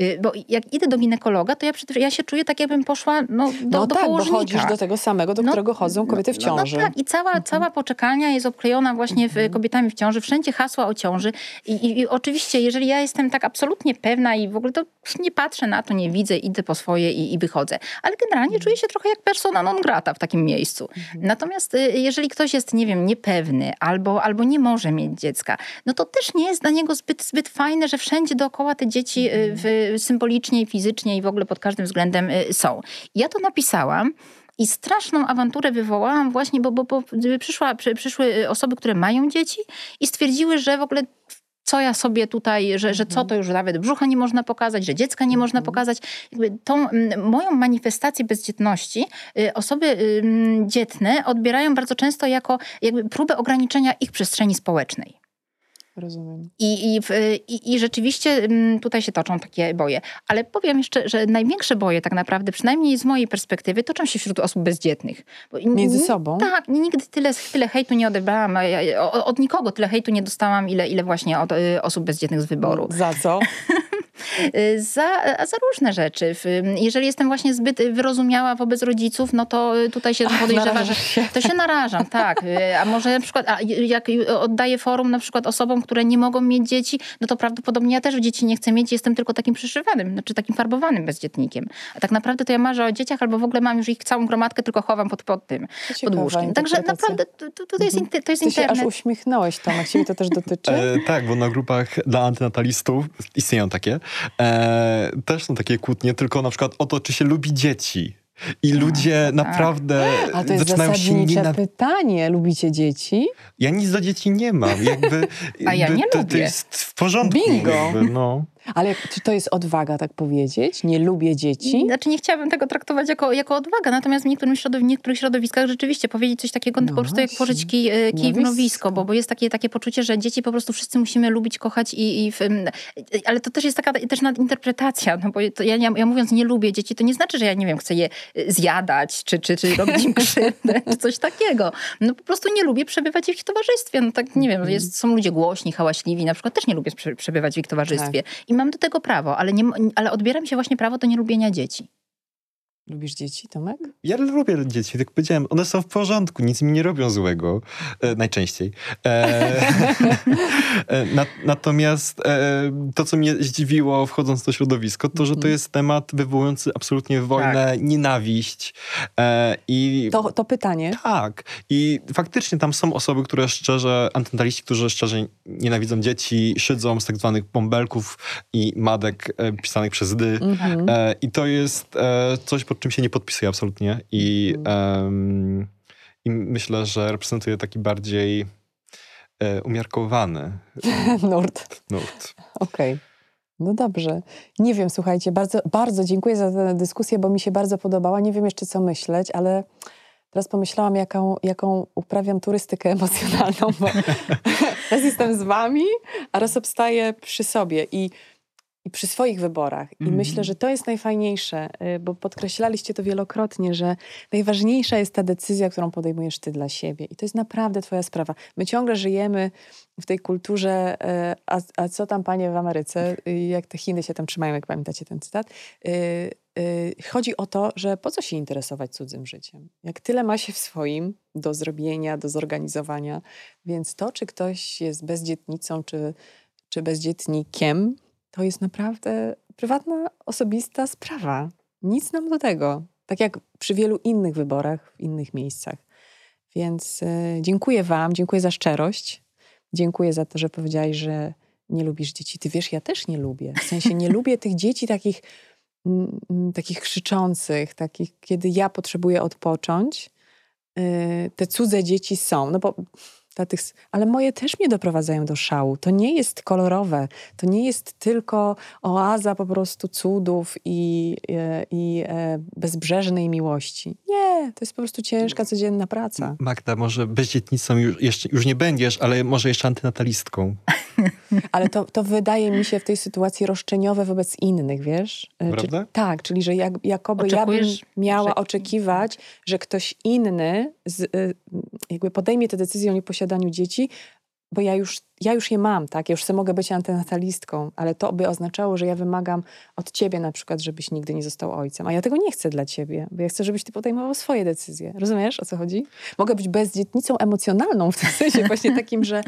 Y, bo jak idę do ginekologa, to ja, ja się czuję tak, jakbym poszła no, do, no do tak, położnika. bo chodzisz do tego samego, do no, którego chodzą kobiety w ciąży. No, no tak, i cała, mhm. cała poczekalnia jest obklejona właśnie mhm. kobietami w ciąży, wszędzie hasła o ciąży. I, i, I, oczywiście, jeżeli ja jestem tak absolutnie pewna i w ogóle to nie patrzę na to, nie widzę, idę po swoje i, i wychodzę. Ale generalnie czuję się trochę jak persona non grata w takim miejscu. Mhm. Natomiast y, jeżeli ktoś jest, nie wiem, niepewny albo, albo nie może mieć dziecka, no to też nie jest dla niego zbyt, zbyt fajne, że wszędzie dookoła te dzieci y, w symbolicznie i fizycznie i w ogóle pod każdym względem y, są. Ja to napisałam. I straszną awanturę wywołałam właśnie, bo, bo, bo przyszła, przy, przyszły osoby, które mają dzieci i stwierdziły, że w ogóle co ja sobie tutaj, że, że co mhm. to już nawet brzucha nie można pokazać, że dziecka nie można mhm. pokazać. Jakby tą moją manifestację bezdzietności y, osoby dzietne odbierają bardzo często jako jakby próbę ograniczenia ich przestrzeni społecznej. Rozumiem. I, i, i, I rzeczywiście mm, tutaj się toczą takie boje. Ale powiem jeszcze, że największe boje tak naprawdę, przynajmniej z mojej perspektywy, toczą się wśród osób bezdzietnych. Między sobą? Tak, nigdy tyle, tyle hejtu nie odebrałam. Od nikogo tyle hejtu nie dostałam, ile, ile właśnie od y, osób bezdzietnych z wyboru. Za co? Y, za, za różne rzeczy. Jeżeli jestem właśnie zbyt wyrozumiała wobec rodziców, no to tutaj się podejrzewa, że to się narażam, tak. Y, a może na przykład, a jak oddaję forum na przykład osobom, które nie mogą mieć dzieci, no to prawdopodobnie ja też dzieci nie chcę mieć, jestem tylko takim przyszywanym, znaczy takim farbowanym bezdzietnikiem. A tak naprawdę to ja marzę o dzieciach albo w ogóle mam już ich całą gromadkę, tylko chowam pod, pod tym, pod łóżkiem. Także naprawdę to, to, to jest, mhm. to jest Ty internet. się aż uśmiechnąłeś, Tomek, ciebie to też dotyczy? E, tak, bo na grupach dla antynatalistów istnieją takie, E, też są takie kłótnie, tylko na przykład o to, czy się lubi dzieci. I tak, ludzie tak. naprawdę A to jest zaczynają się nie na... pytanie. Lubicie dzieci? Ja nic do dzieci nie mam. Jakby, A ja nie to, lubię. To jest w porządku. Bingo. Jakby, no. Ale czy to jest odwaga tak powiedzieć? Nie lubię dzieci? Znaczy nie chciałabym tego traktować jako, jako odwaga, natomiast w, niektórym środow w niektórych środowiskach rzeczywiście powiedzieć coś takiego no po prostu jak położyć kij, e, kij w nowisko, bo, bo jest takie, takie poczucie, że dzieci po prostu wszyscy musimy lubić, kochać i... i w, ale to też jest taka też nadinterpretacja, no bo ja, ja mówiąc nie lubię dzieci, to nie znaczy, że ja nie wiem, chcę je e, zjadać, czy, czy, czy robić im krzywdę, czy coś takiego. No po prostu nie lubię przebywać w ich towarzystwie. No tak, nie wiem, mhm. jest, są ludzie głośni, hałaśliwi, na przykład też nie lubię przebywać w ich towarzystwie. Tak mam do tego prawo, ale, nie, ale odbiera mi się właśnie prawo do nielubienia dzieci. Lubisz dzieci, Tomek? Ja lubię dzieci, tak powiedziałem. One są w porządku, nic mi nie robią złego. E, najczęściej. E, e, na, natomiast e, to, co mnie zdziwiło wchodząc w to środowisko, to, że to mhm. jest temat wywołujący absolutnie wojnę, tak. nienawiść. E, I, to, to pytanie. Tak. I faktycznie tam są osoby, które szczerze, antynataliści, którzy szczerze nienawidzą dzieci, szydzą z tak zwanych bąbelków i madek e, pisanych przez dy. Mhm. I to jest coś, pod czym się nie podpisuję absolutnie i, um, i myślę, że reprezentuje taki bardziej e, umiarkowany nurt. nurt. Okej. Okay. No dobrze. Nie wiem, słuchajcie, bardzo, bardzo dziękuję za tę dyskusję, bo mi się bardzo podobała. Nie wiem jeszcze, co myśleć, ale teraz pomyślałam, jaką, jaką uprawiam turystykę emocjonalną, bo raz jestem z wami, a raz obstaję przy sobie i i przy swoich wyborach. I mm. myślę, że to jest najfajniejsze, y, bo podkreślaliście to wielokrotnie, że najważniejsza jest ta decyzja, którą podejmujesz ty dla siebie. I to jest naprawdę twoja sprawa. My ciągle żyjemy w tej kulturze, y, a, a co tam panie w Ameryce, y, jak te Chiny się tam trzymają, jak pamiętacie ten cytat. Chodzi o to, że po co się interesować cudzym życiem? Jak tyle ma się w swoim do zrobienia, do zorganizowania. Więc to, czy ktoś jest bezdzietnicą, czy, czy bezdzietnikiem, to jest naprawdę prywatna, osobista sprawa. Nic nam do tego. Tak jak przy wielu innych wyborach w innych miejscach. Więc y, dziękuję Wam, dziękuję za szczerość. Dziękuję za to, że powiedziałeś, że nie lubisz dzieci. Ty wiesz, ja też nie lubię. W sensie nie lubię tych dzieci takich, m, m, takich krzyczących, takich, kiedy ja potrzebuję odpocząć. Y, te cudze dzieci są. No bo Dla tych, ale moje też mnie doprowadzają do szału. To nie jest kolorowe, to nie jest tylko oaza po prostu cudów i, e, i e, bezbrzeżnej miłości. Nie, to jest po prostu ciężka, codzienna praca. Magda, może bezdzietnicą już, jeszcze, już nie będziesz, ale może jeszcze antynatalistką. Ale to, to wydaje mi się w tej sytuacji roszczeniowe wobec innych, wiesz? E, Prawda? Czy, tak, czyli że jak, jakoby ja bym miała że... oczekiwać, że ktoś inny z, jakby podejmie tę decyzję o nieposiadaniu dzieci, bo ja już, ja już je mam, tak? Ja już sobie mogę być antynatalistką, ale to by oznaczało, że ja wymagam od ciebie na przykład, żebyś nigdy nie został ojcem. A ja tego nie chcę dla ciebie, bo ja chcę, żebyś ty podejmował swoje decyzje. Rozumiesz, o co chodzi? Mogę być bezdzietnicą emocjonalną w tym sensie właśnie takim, że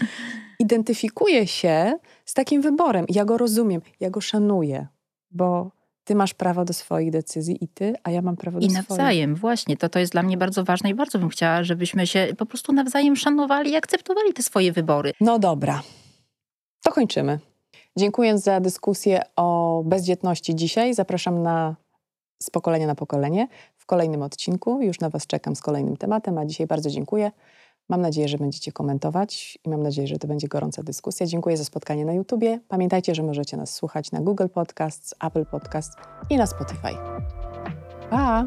identyfikuję się z takim wyborem. Ja go rozumiem, ja go szanuję, bo ty masz prawo do swoich decyzji i ty, a ja mam prawo do I nawzajem, swoich. właśnie. To, to jest dla mnie bardzo ważne i bardzo bym chciała, żebyśmy się po prostu nawzajem szanowali i akceptowali te swoje wybory. No dobra, to kończymy. Dziękuję za dyskusję o bezdzietności dzisiaj. Zapraszam na z pokolenia na pokolenie w kolejnym odcinku. Już na Was czekam z kolejnym tematem, a dzisiaj bardzo dziękuję. Mam nadzieję, że będziecie komentować i mam nadzieję, że to będzie gorąca dyskusja. Dziękuję za spotkanie na YouTubie. Pamiętajcie, że możecie nas słuchać na Google Podcasts, Apple Podcasts i na Spotify. Pa!